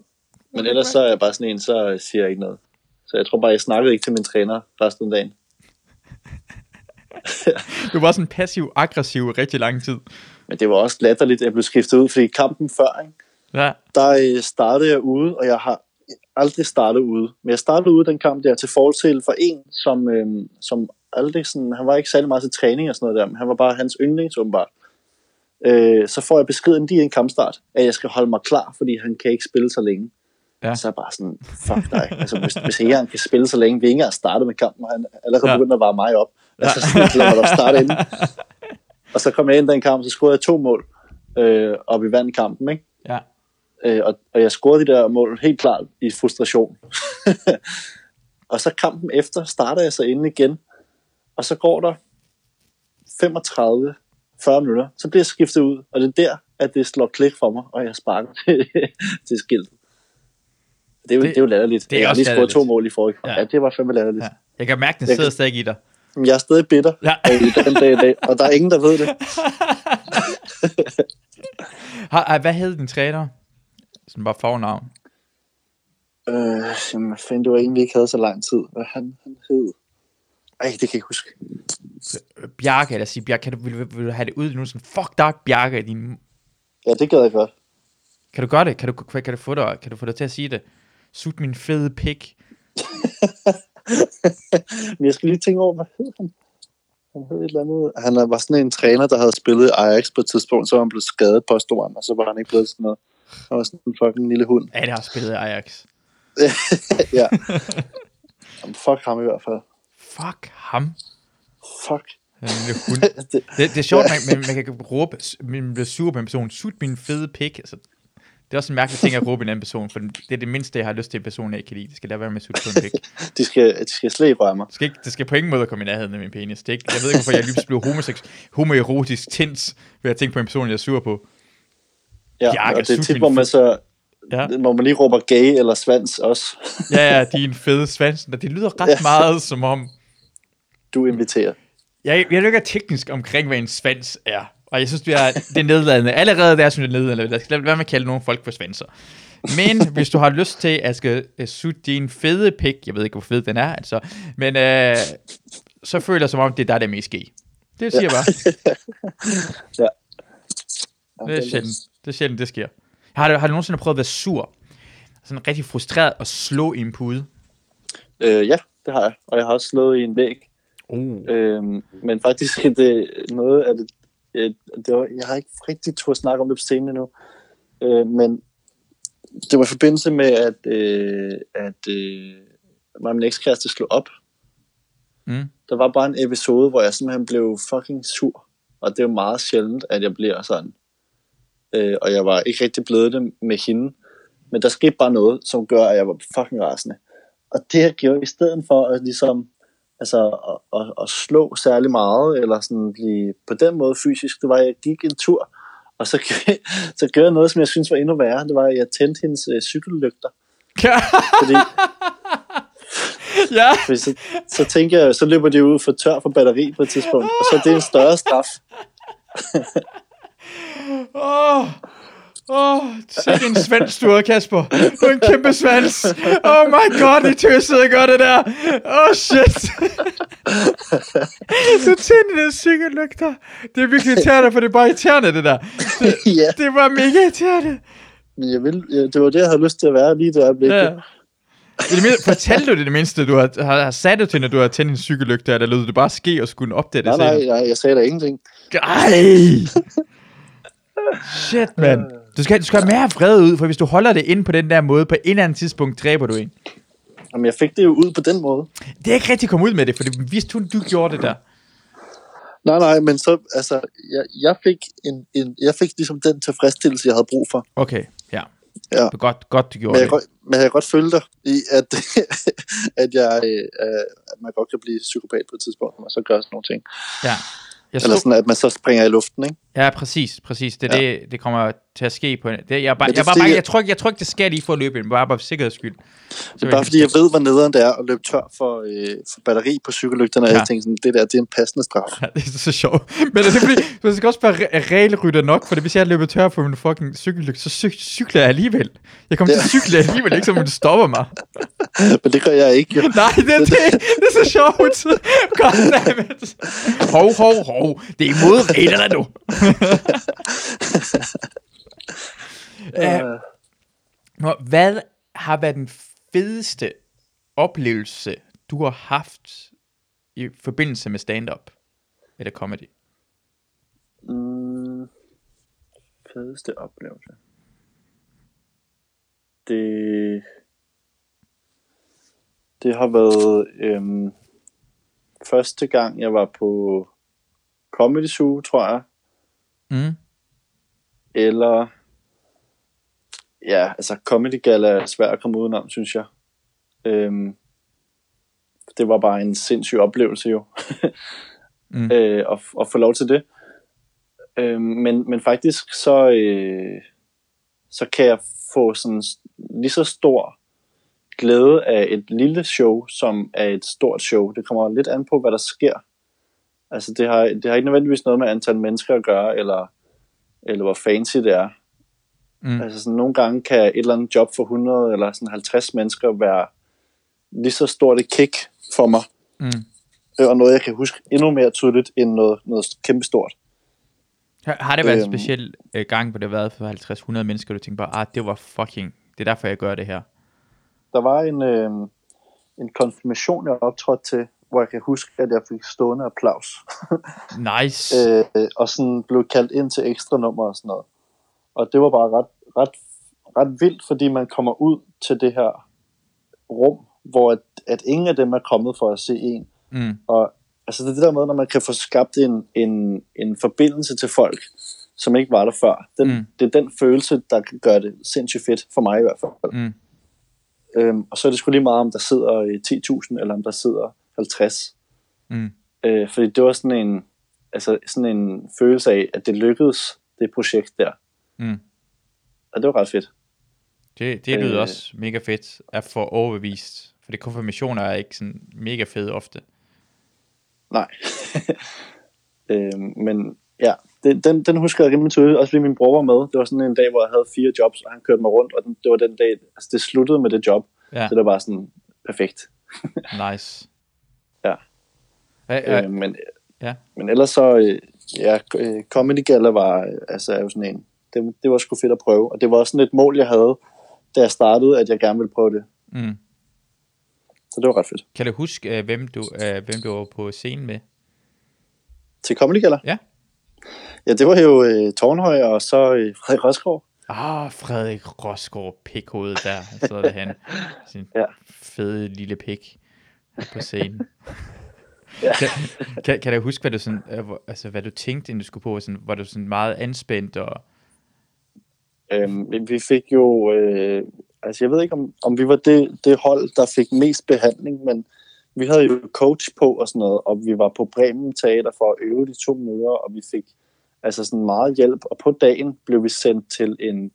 Men ellers så er jeg bare sådan en, så siger jeg ikke noget. Så jeg tror bare, jeg snakkede ikke til min træner resten af dagen. Du var sådan passiv-aggressiv i rigtig lang tid. Men det var også latterligt, at jeg blev skiftet ud, fordi kampen før, ikke? Ja, der øh, startede jeg ude, og jeg har aldrig startet ude. Men jeg startede ude den kamp der til fortil for en, som, øh, som aldrig sådan, han var ikke særlig meget til træning og sådan noget der, men han var bare hans yndlings åbenbart. Øh, så får jeg beskeden lige en kampstart, at jeg skal holde mig klar, fordi han kan ikke spille så længe. Ja. Så er bare sådan, fuck dig. Altså, hvis, hvis han kan spille så længe, vi ikke engang startet med kampen, og han er allerede Ja. ja. begyndt at varme mig op. Altså, så lad mig da starte inden. Og så kom jeg ind i den kamp, så scorede jeg to mål, øh, og vi vandt kampen, ikke? Ja. Øh, og, og jeg scorede de der mål helt klart i frustration. og så kampen efter starter jeg så inden igen, og så går der 35 40 minutter, så bliver jeg skiftet ud, og det er der, at det slår klik for mig, og jeg sparker til, til skiltet. Det er jo, Det- det, er jo latterligt. det er jeg har lige scoret to mål i forrige Ja. ja. ja, det var fandme latterligt. ja. Jeg kan mærke, den sidder stadig i dig. Jeg er stadig bitter Ja. den dag i dag, og der er ingen, der ved det. Har, hvad hed din træner? Sådan bare fornavn. Øh, jamen, hvad fanden, det var egentlig ikke havde så lang tid. Hvad han, han hed? Ej, det kan jeg ikke huske. Bjarke, eller sige Bjarke, kan du, vil, vil, vil du have det ud nu? Sådan, fuck dig, Bjarke, din... Ja, det gad jeg godt. Kan du gøre det? Kan du, kan, du få dig, kan du få dig til at sige det? Sut min fede pik. Men jeg skal lige tænke over, hvad hed han? Han hed et eller andet. Han var sådan en træner, der havde spillet Ajax på et tidspunkt, så var han blevet skadet, påstod han, og så var han ikke blevet sådan noget. Han var sådan en fucking lille hund. Ja, det har spillet Ajax. ja. Jamen, fuck ham i hvert fald. Fuck ham. Fuck. Den lille hund. det, Det, det er sjovt, man, man, man kan råbe, man bliver sur på en person, sut min fede pik. Altså, det er også en mærkelig ting at råbe en anden person, for det er det mindste, jeg har lyst til, en person ikke kan lide. Det skal da være med at sutte på en pik. de, skal, de skal slet ikke røre mig. Det skal, ikke, det skal på ingen måde komme i nærheden af min penis. Det er ikke, jeg ved ikke, hvorfor jeg lige blev homosex, homoerotisk tins ved at tænke på en person, jeg er sur på. Ja, Bjarke, og det er tit, hvor man så Ja, hvor man lige råber gay eller svans også. ja, ja din fede svans. Det lyder ret meget som om, Du inviterer. Jeg, jeg er ikke teknisk omkring, hvad en svans er. Og jeg synes, det er, det er nedladende. Allerede der synes jeg, det er nedladende. Lad være med at kalde nogle folk for svanser. Men hvis du har lyst til at skal uh, sutte din fede pik, jeg ved ikke, hvor fed den er, altså, men uh, så føler jeg som om, det er der, der er mest ske. Det siger jeg bare. Ja. Det er sjældent. Det er sjældent, det sker. Har du, har du nogensinde prøvet at være sur? Sådan rigtig frustreret og slå i en pude? Øh, ja, det har jeg. Og jeg har også slået i en væg. Uh. Øhm, men faktisk er det noget af det, øh, det var, jeg har ikke rigtig tur snakke om det på scenen endnu, øh, men det var i forbindelse med, at, øh, at øh, mig og min ekskæreste slog op. Mm. Der var bare en episode, hvor jeg simpelthen blev fucking sur, og det er jo meget sjældent, at jeg bliver sådan. Øh, og jeg var ikke rigtig blevet det med hende, men der skete bare noget, som gør, at jeg var fucking rasende. Og det jeg gjorde, i stedet for at ligesom altså at, at, at slå særlig meget, eller sådan blive på den måde fysisk, det var, at jeg gik en tur, og så, så gjorde jeg noget, som jeg synes var endnu værre, det var, at jeg tændte hendes øh, cykellygter, fordi, ja. fordi så, så tænker jeg, så løber de ud for tør for batteri på et tidspunkt, og så er det en større straf. Oh, åh, oh, sikke en svans, du Kasper. Du er en kæmpe svans. Oh my god, I tøsede godt det der. Oh shit. du tændte den cykellygter. Det er virkelig irriterende, for det er bare irriterende, det der. Det, ja, det var mega irriterende. men jeg vil, det var det, jeg havde lyst til at være lige det øjeblik. Ja. I det mindste, fortalte du det, det mindste, du har, har, har sat det til, når du har tændt en cykellygte, eller lød det bare ske og skulle opdage det Nej, nej, nej, jeg sagde da ingenting. Ej! Shit, mand. Du skal, du skal have mere vred ud, for hvis du holder det ind på den der måde, på en eller anden tidspunkt dræber du en. Jamen, jeg fik det jo ud på den måde. Det er ikke rigtig kommet ud med det, for det vidste hun, du gjorde det der. Nej, nej, men så, altså, jeg, jeg, fik en, en, jeg fik ligesom den tilfredsstillelse, jeg havde brug for. Okay, ja. Ja. Det godt, godt du gjorde Men jeg, det. godt- men jeg kan godt følge dig i, at, at, jeg, øh, at man godt kan blive psykopat på et tidspunkt, og så gør sådan nogle ting. Ja. Jeg Eller så, sådan, at man så springer i luften, ikke? Ja, præcis, præcis. Det er Ja. det, det kommer til at ske på. Det, jeg, er bare, det jeg, er er bare, bare, jeg- tror ikke, jeg tror ikke, det skal lige for at løbe ind, bare, bare for sikkerheds skyld. Så Det er bare fordi, jeg ved, hvor nederen det er at løbe tør for, øh, for batteri på cykellygterne, og Ja. jeg tænker sådan, det der, det er en passende straf. Ja, det er så sjovt. Men er det fordi, du skal også være re- regelrytter nok, for hvis jeg løber tør på min fucking cykellygt, så cy- cykler jeg alligevel. Jeg kommer til at Ja. cykle alligevel, ikke som det stopper mig. Men det gør jeg ikke, jo. Nej, det, det, det er så sjovt. Goddammit. Hov, hov, hov. Det er imod reglerne nu. Uh, Nå, hvad har været den fedeste oplevelse, du har haft i forbindelse med stand-up? Eller comedy? mm, fedeste oplevelse. Det, det har været øhm, første gang, jeg var på Comedy Zoo, tror jeg. Mm. Eller, ja, altså Comedy Gala er svært at komme udenom, synes jeg. Øhm, det var bare en sindssyg oplevelse jo. Mm. øh, at, at få lov til det. Øh, men, men faktisk så, øh, så kan jeg få sådan lige så stor glæde af et lille show, som af et stort show. Det kommer lidt an på, hvad der sker. Altså det har, det har ikke nødvendigvis noget med antal mennesker at gøre, eller, eller hvor fancy det er. Mm. Altså sådan, nogle gange kan et eller andet job for 100 eller sådan 50 mennesker være lige så stort et kick for mig, Mm. øh, og noget jeg kan huske endnu mere tydeligt end noget, noget kæmpestort. Har, har det været en Øhm. speciel øh, gang, hvor det har været for 50-100 mennesker, du tænker bare, ah, det var fucking, det er derfor, jeg gør det her. Der var en, øh, en konfirmation, jeg optrådte til, hvor jeg kan huske, at jeg fik stående applaus. Nice. øh, og sådan blev kaldt ind til ekstra nummer og sådan noget. Og det var bare ret, ret, ret vildt, fordi man kommer ud til det her rum, hvor at, at ingen af dem er kommet for at se en. Mm. Og altså det er det der med, når man kan få skabt en, en, en forbindelse til folk, som ikke var der før. Den, Mm. Det er den følelse, der gøre det sindssygt fedt, for mig i hvert fald. Mm. Øhm, og så er det sgu lige meget, om der sidder øh, 10.000, eller om der sidder 50. Mm. Øh, fordi det var sådan en, altså sådan en følelse af, at det lykkedes, det projekt der. Mm. Og det var ret fedt. Det, det lyder Øh. også mega fedt at få overbevist. For det konfirmationer er ikke sådan mega fede ofte. Nej. øhm, men ja, det, den, den husker jeg rimelig tydeligt, også fordi min bror var med. Det var sådan en dag, hvor jeg havde fire jobs, og han kørte mig rundt, og den, det var den dag, altså det sluttede med det job. Ja, Så det var sådan perfekt. nice. Ja. Æ, Øh, men, ja. men ellers så, øh, ja, øh, Comedy Gala var, altså er jo sådan en, det, det var sgu fedt at prøve, og det var også sådan et mål, jeg havde, da jeg startede, at jeg gerne ville prøve det. Mm. Så det var ret fedt. Kan du huske, øh, hvem, du, hvem du var på scenen med? Til Comedy Gala? Ja. Ja, det var jo øh, Tornhøj og så øh, Frederik Rosgaard. Ah, Frederik Rosgaard, pikhoved der. Så sidder der han. Sin Ja. fede lille pik på scenen. Kan, kan, kan du huske, hvad du, sådan, øh, altså, hvad du tænkte, inden du skulle på? Sådan, var du sådan meget anspændt? Og, Øhm, vi- fik jo, øh, altså jeg ved ikke, om, om vi var det, det hold, der fik mest behandling, men vi havde jo coach på og sådan noget, og vi var på Bremen Teater for at øve de to møder, og vi fik altså sådan meget hjælp, og på dagen blev vi sendt til en,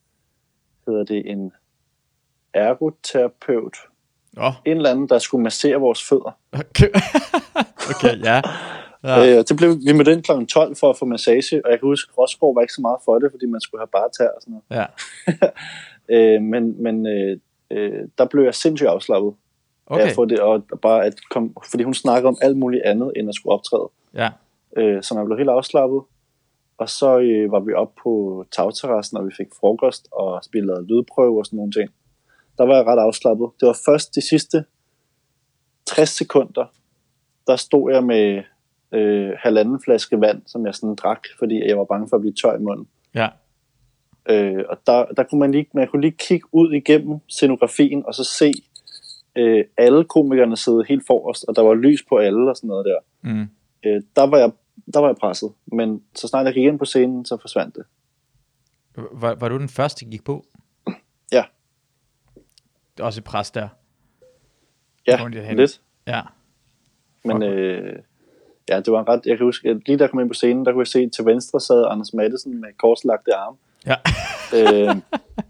hedder det, en ergoterapeut, oh, en eller anden, der skulle massere vores fødder. okay. okay, ja. ja. Øh, det blev vi mødte ind kl. 12 for at få massage, og jeg kan huske, at Rosgaard var ikke så meget for det, fordi man skulle have bare tær og sådan noget. ja. Øh, men men øh, øh, der blev jeg sindssygt afslappet. Okay. Okay, At få det, og bare at kom, fordi hun snakkede om alt muligt andet, end at skulle optræde. ja. Øh, så man blev helt afslappet. Og så øh, var vi oppe på tagterrassen, og vi fik frokost, og vi lavede lydprøve og sådan nogle ting. Der var jeg ret afslappet. Det var først de sidste 60 sekunder, der stod jeg med øh, halvanden flaske vand, som jeg sådan drak, fordi jeg var bange for at blive tør i munden. Ja. Øh, og der, der kunne man lige, man kunne lige kigge ud igennem scenografien, og så se øh, alle komikerne sidde helt forrest, og der var lys på alle og sådan noget der. Mm. Øh, der, var jeg, der var jeg presset, men så snart jeg gik ind på scenen, så forsvandt det. Var, var du den første, der gik på? Ja. Også et pres der. Ja, henne? lidt. Ja. Men øh, ja, det var ret, jeg kan huske, at lige da jeg kom ind på scenen, der kunne jeg se til venstre sad Anders Madsen med korslagte arme. Ja. Øh,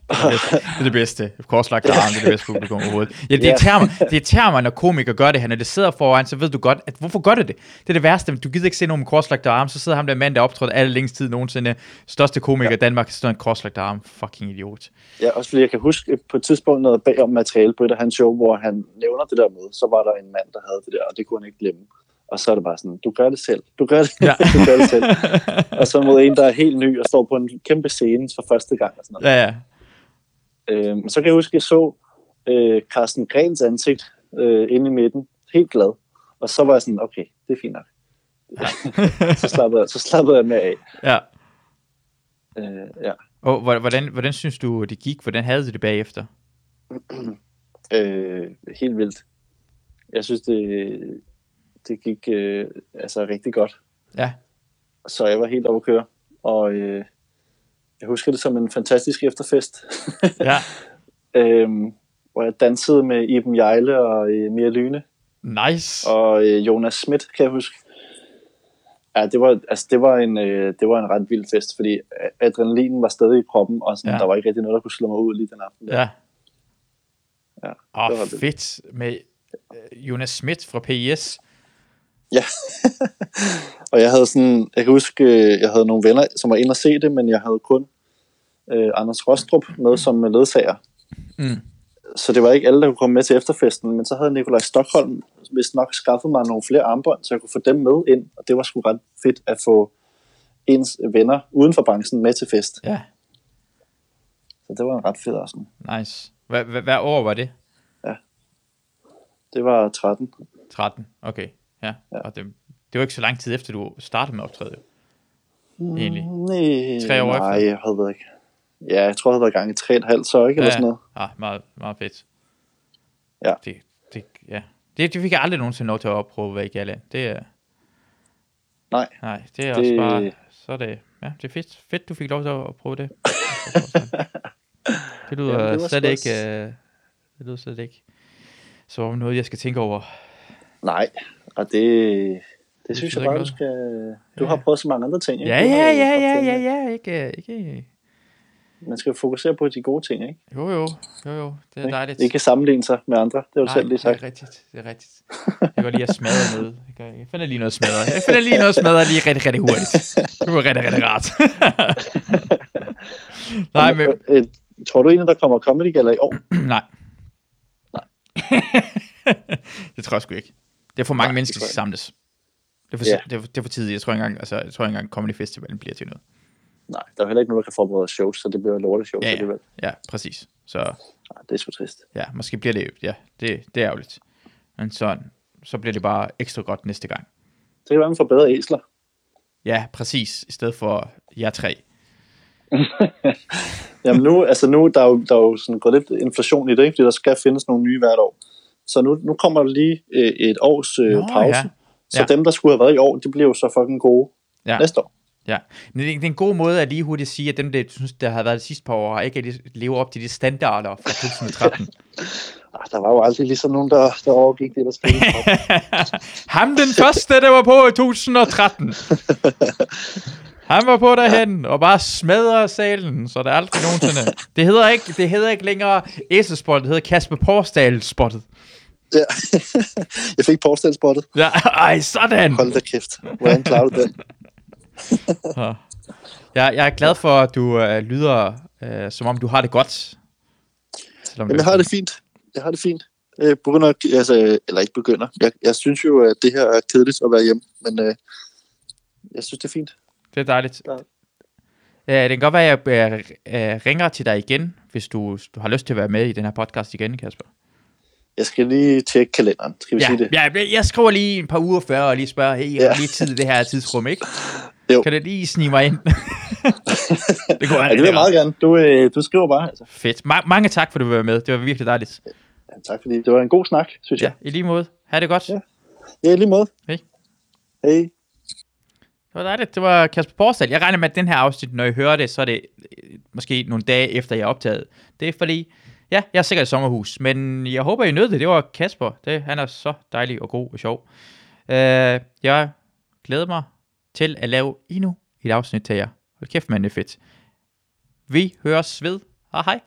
Det er det bedste. Korslagt arm, det er det bedste publikum overhovedet. Ja, det Ja. irriterer mig, det irriterer mig, når komikere gør det her. Når det sidder foran, så ved du godt, at hvorfor gør det det? Det er det værste. Du gider ikke se nogen med korslagt arm, så sidder ham der mand, der optrådte alle længst tid nogensinde. Største komiker i Danmark, står en korslagt arm. Fucking idiot. ja, også fordi jeg kan huske på et tidspunkt noget bagom materiale på et af hans show, hvor han nævner det der med, så var der en mand, der havde det der, og det kunne han ikke glemme. Og så er det bare sådan, du gør det selv, du gør det, Ja. du gør det selv. Og så mod en, der er helt ny og står på en kæmpe scene for første gang. Og sådan noget. Ja, ja. Øhm, så kan jeg huske, at jeg så øh, Carsten Grens ansigt øh, inde i midten, helt glad. Og så var jeg sådan, okay, det er fint nok. så, slappede jeg, så slappede jeg med af. ja. Øh, ja. Og hvor- hvordan, hvordan synes du, det gik? Hvordan havde du det bagefter? Øh, helt vildt. Jeg synes, det, det gik øh, altså rigtig godt. Ja, Så jeg var helt oppe at køre. Og øh, jeg husker det som en fantastisk efterfest. ja. øhm, hvor jeg dansede med Iben Jejle og øh, Mia Lyne. Nice. Og øh, Jonas Schmidt, kan jeg huske. Ja, det var, altså, det var, en, øh, det var en ret vild fest, fordi adrenalinen var stadig i kroppen, og sådan, Ja. der var ikke rigtig noget, der kunne slå mig ud lige den aften. der. Ja. Ja, Åh, det. fedt med øh, Jonas Schmidt fra PIS. Ja. og jeg havde sådan, jeg kan huske, øh, jeg havde nogle venner, som var inde og se det, men jeg havde kun øh, Anders Rostrup med som ledsager. Mm. Så det var ikke alle, der kunne komme med til efterfesten, men så havde Nikolaj Stockholm vist nok skaffet mig nogle flere armbånd, så jeg kunne få dem med ind, og det var sgu ret fedt at få ens venner uden for branchen med til fest. Ja, Så det var en ret fed aften. nice. Hvad, hvad, hvad år var det? Det var 13. 13, okay. Ja, Ja. og det, det var ikke så lang tid efter, du startede med at optræde. Egentlig. Nej, Tre år nej, efter? jeg havde været ikke. Ja, jeg tror, jeg havde været i gang i tre og et halvt, så ikke, eller sådan noget. Ja, meget, meget fedt. Ja. Det, det, ja. Det, det fik jeg aldrig nogensinde lov til at opprøve i Gala. Det er, Nej, nej, det er Det- også bare, så er det, ja, det er fedt, fedt, du fik lov til at prøve det. Det lyder Jamen, ja, det var slet ikke, øh, det lyder slet ikke, som om noget, jeg skal tænke over. nej, og det, det synes jeg bare, du skal... Du Ja. har prøvet så mange andre ting, ikke? Ja, ja, jo ja, ja, ting, ja, ikke? ja, ikke, ikke, Man skal fokusere på de gode ting, ikke? jo, jo, jo, jo, det er Ikke? dejligt. Ikke sammenligne sig med andre, det har du Nej, selv lige det sagt. er rigtigt, det er rigtigt. Jeg går lige at smadre noget. Jeg, finder lige noget smadre. Jeg finder lige noget smadre lige rigtig, rigtig hurtigt. Det var rigtig, rigtig rart. Nej, men... Øh, tror du egentlig, der kommer Comedy Gala i år? Nej. det tror jeg sgu ikke. Det er for mange Nej, mennesker, der jeg samles. Det er for, Ja. det, er, det er for tidligt. Jeg tror ikke engang, altså, jeg tror ikke engang Comedy Festivalen bliver til noget. Nej, der er heller ikke nogen, der kan forberede shows, så det bliver lorteshows Ja, ja. alligevel. Ja, præcis. Så Nej, det er sgu trist. ja, måske bliver det, ja, det, det er ærgerligt. Men sådan, så bliver det bare ekstra godt næste gang. Det kan være, man får bedre æsler. Ja, præcis. I stedet for jer tre. Jamen nu, altså nu, der er jo, der er jo sådan gået lidt inflation i det, ikke? fordi der skal findes nogle nye hvert år. Så nu, nu kommer der lige øh, et års øh, Nå, pause. ja. Så Ja. dem, der skulle have været i år, de bliver jo så fucking gode Ja. næste år. Ja, men det er er en god måde at lige hurtigt sige, at dem, der synes, der har været de sidste par år, har ikke lever op til de standarder fra 2013. Ah, der var jo aldrig ligesom nogen, der, der overgik det, der skete. Ham den første, der var på i 2013. Han var på derhen og bare smadrede salen, så der aldrig nogensinde... Det hedder ikke, det hedder ikke længere Æselspottet, det hedder Kasper Porsdal spottet. Ja. jeg fik påstalsspottet. Ja, ej, sådan! Hold da kæft. Hvordan klarer du den? Ja. Jeg, jeg er glad for, at du øh, lyder, øh, som om du har det godt. Selvom Jamen, jeg har det fint. Jeg har det fint. Jeg begynder, at- altså, eller ikke begynder. Jeg, jeg synes jo, at det her er kedeligt at være hjemme, men øh, jeg synes, det er fint. Det er dejligt. Ja. Ja, det kan godt være, at jeg øh, øh, ringer til dig igen, hvis du, du har lyst til at være med i den her podcast igen, Kasper. Jeg skal lige tjekke kalenderen. Skal vi Ja, sige det? ja, jeg skriver lige en par uger før og lige spørger, hey, jeg har Ja. lige tid i det her tidsrum, ikke? Jo. Kan du lige snige mig ind? det kunne Ja, det vil jeg meget gerne. Du, øh, du skriver bare, altså. Fedt. Ma- mange tak, for at du var med. Det var virkelig dejligt. Ja, tak, fordi det var en god snak, synes Ja, jeg. i lige måde. Ha' det godt. Ja. Ja, i lige måde. Hej. Hej. Det var dejligt. Det var Kasper Porsdal. Jeg regner med, at den her afsnit, når I hører det, så er det øh, måske nogle dage efter, jeg er optaget. Det er fordi, ja, jeg er sikkert et sommerhus, men jeg håber, I nød det. Det var Kasper. Det, han er så dejlig og god og sjov. Uh, jeg glæder mig til at lave endnu et afsnit til jer. Hold kæft, man, det er fedt. Vi høres ved. Hej hej.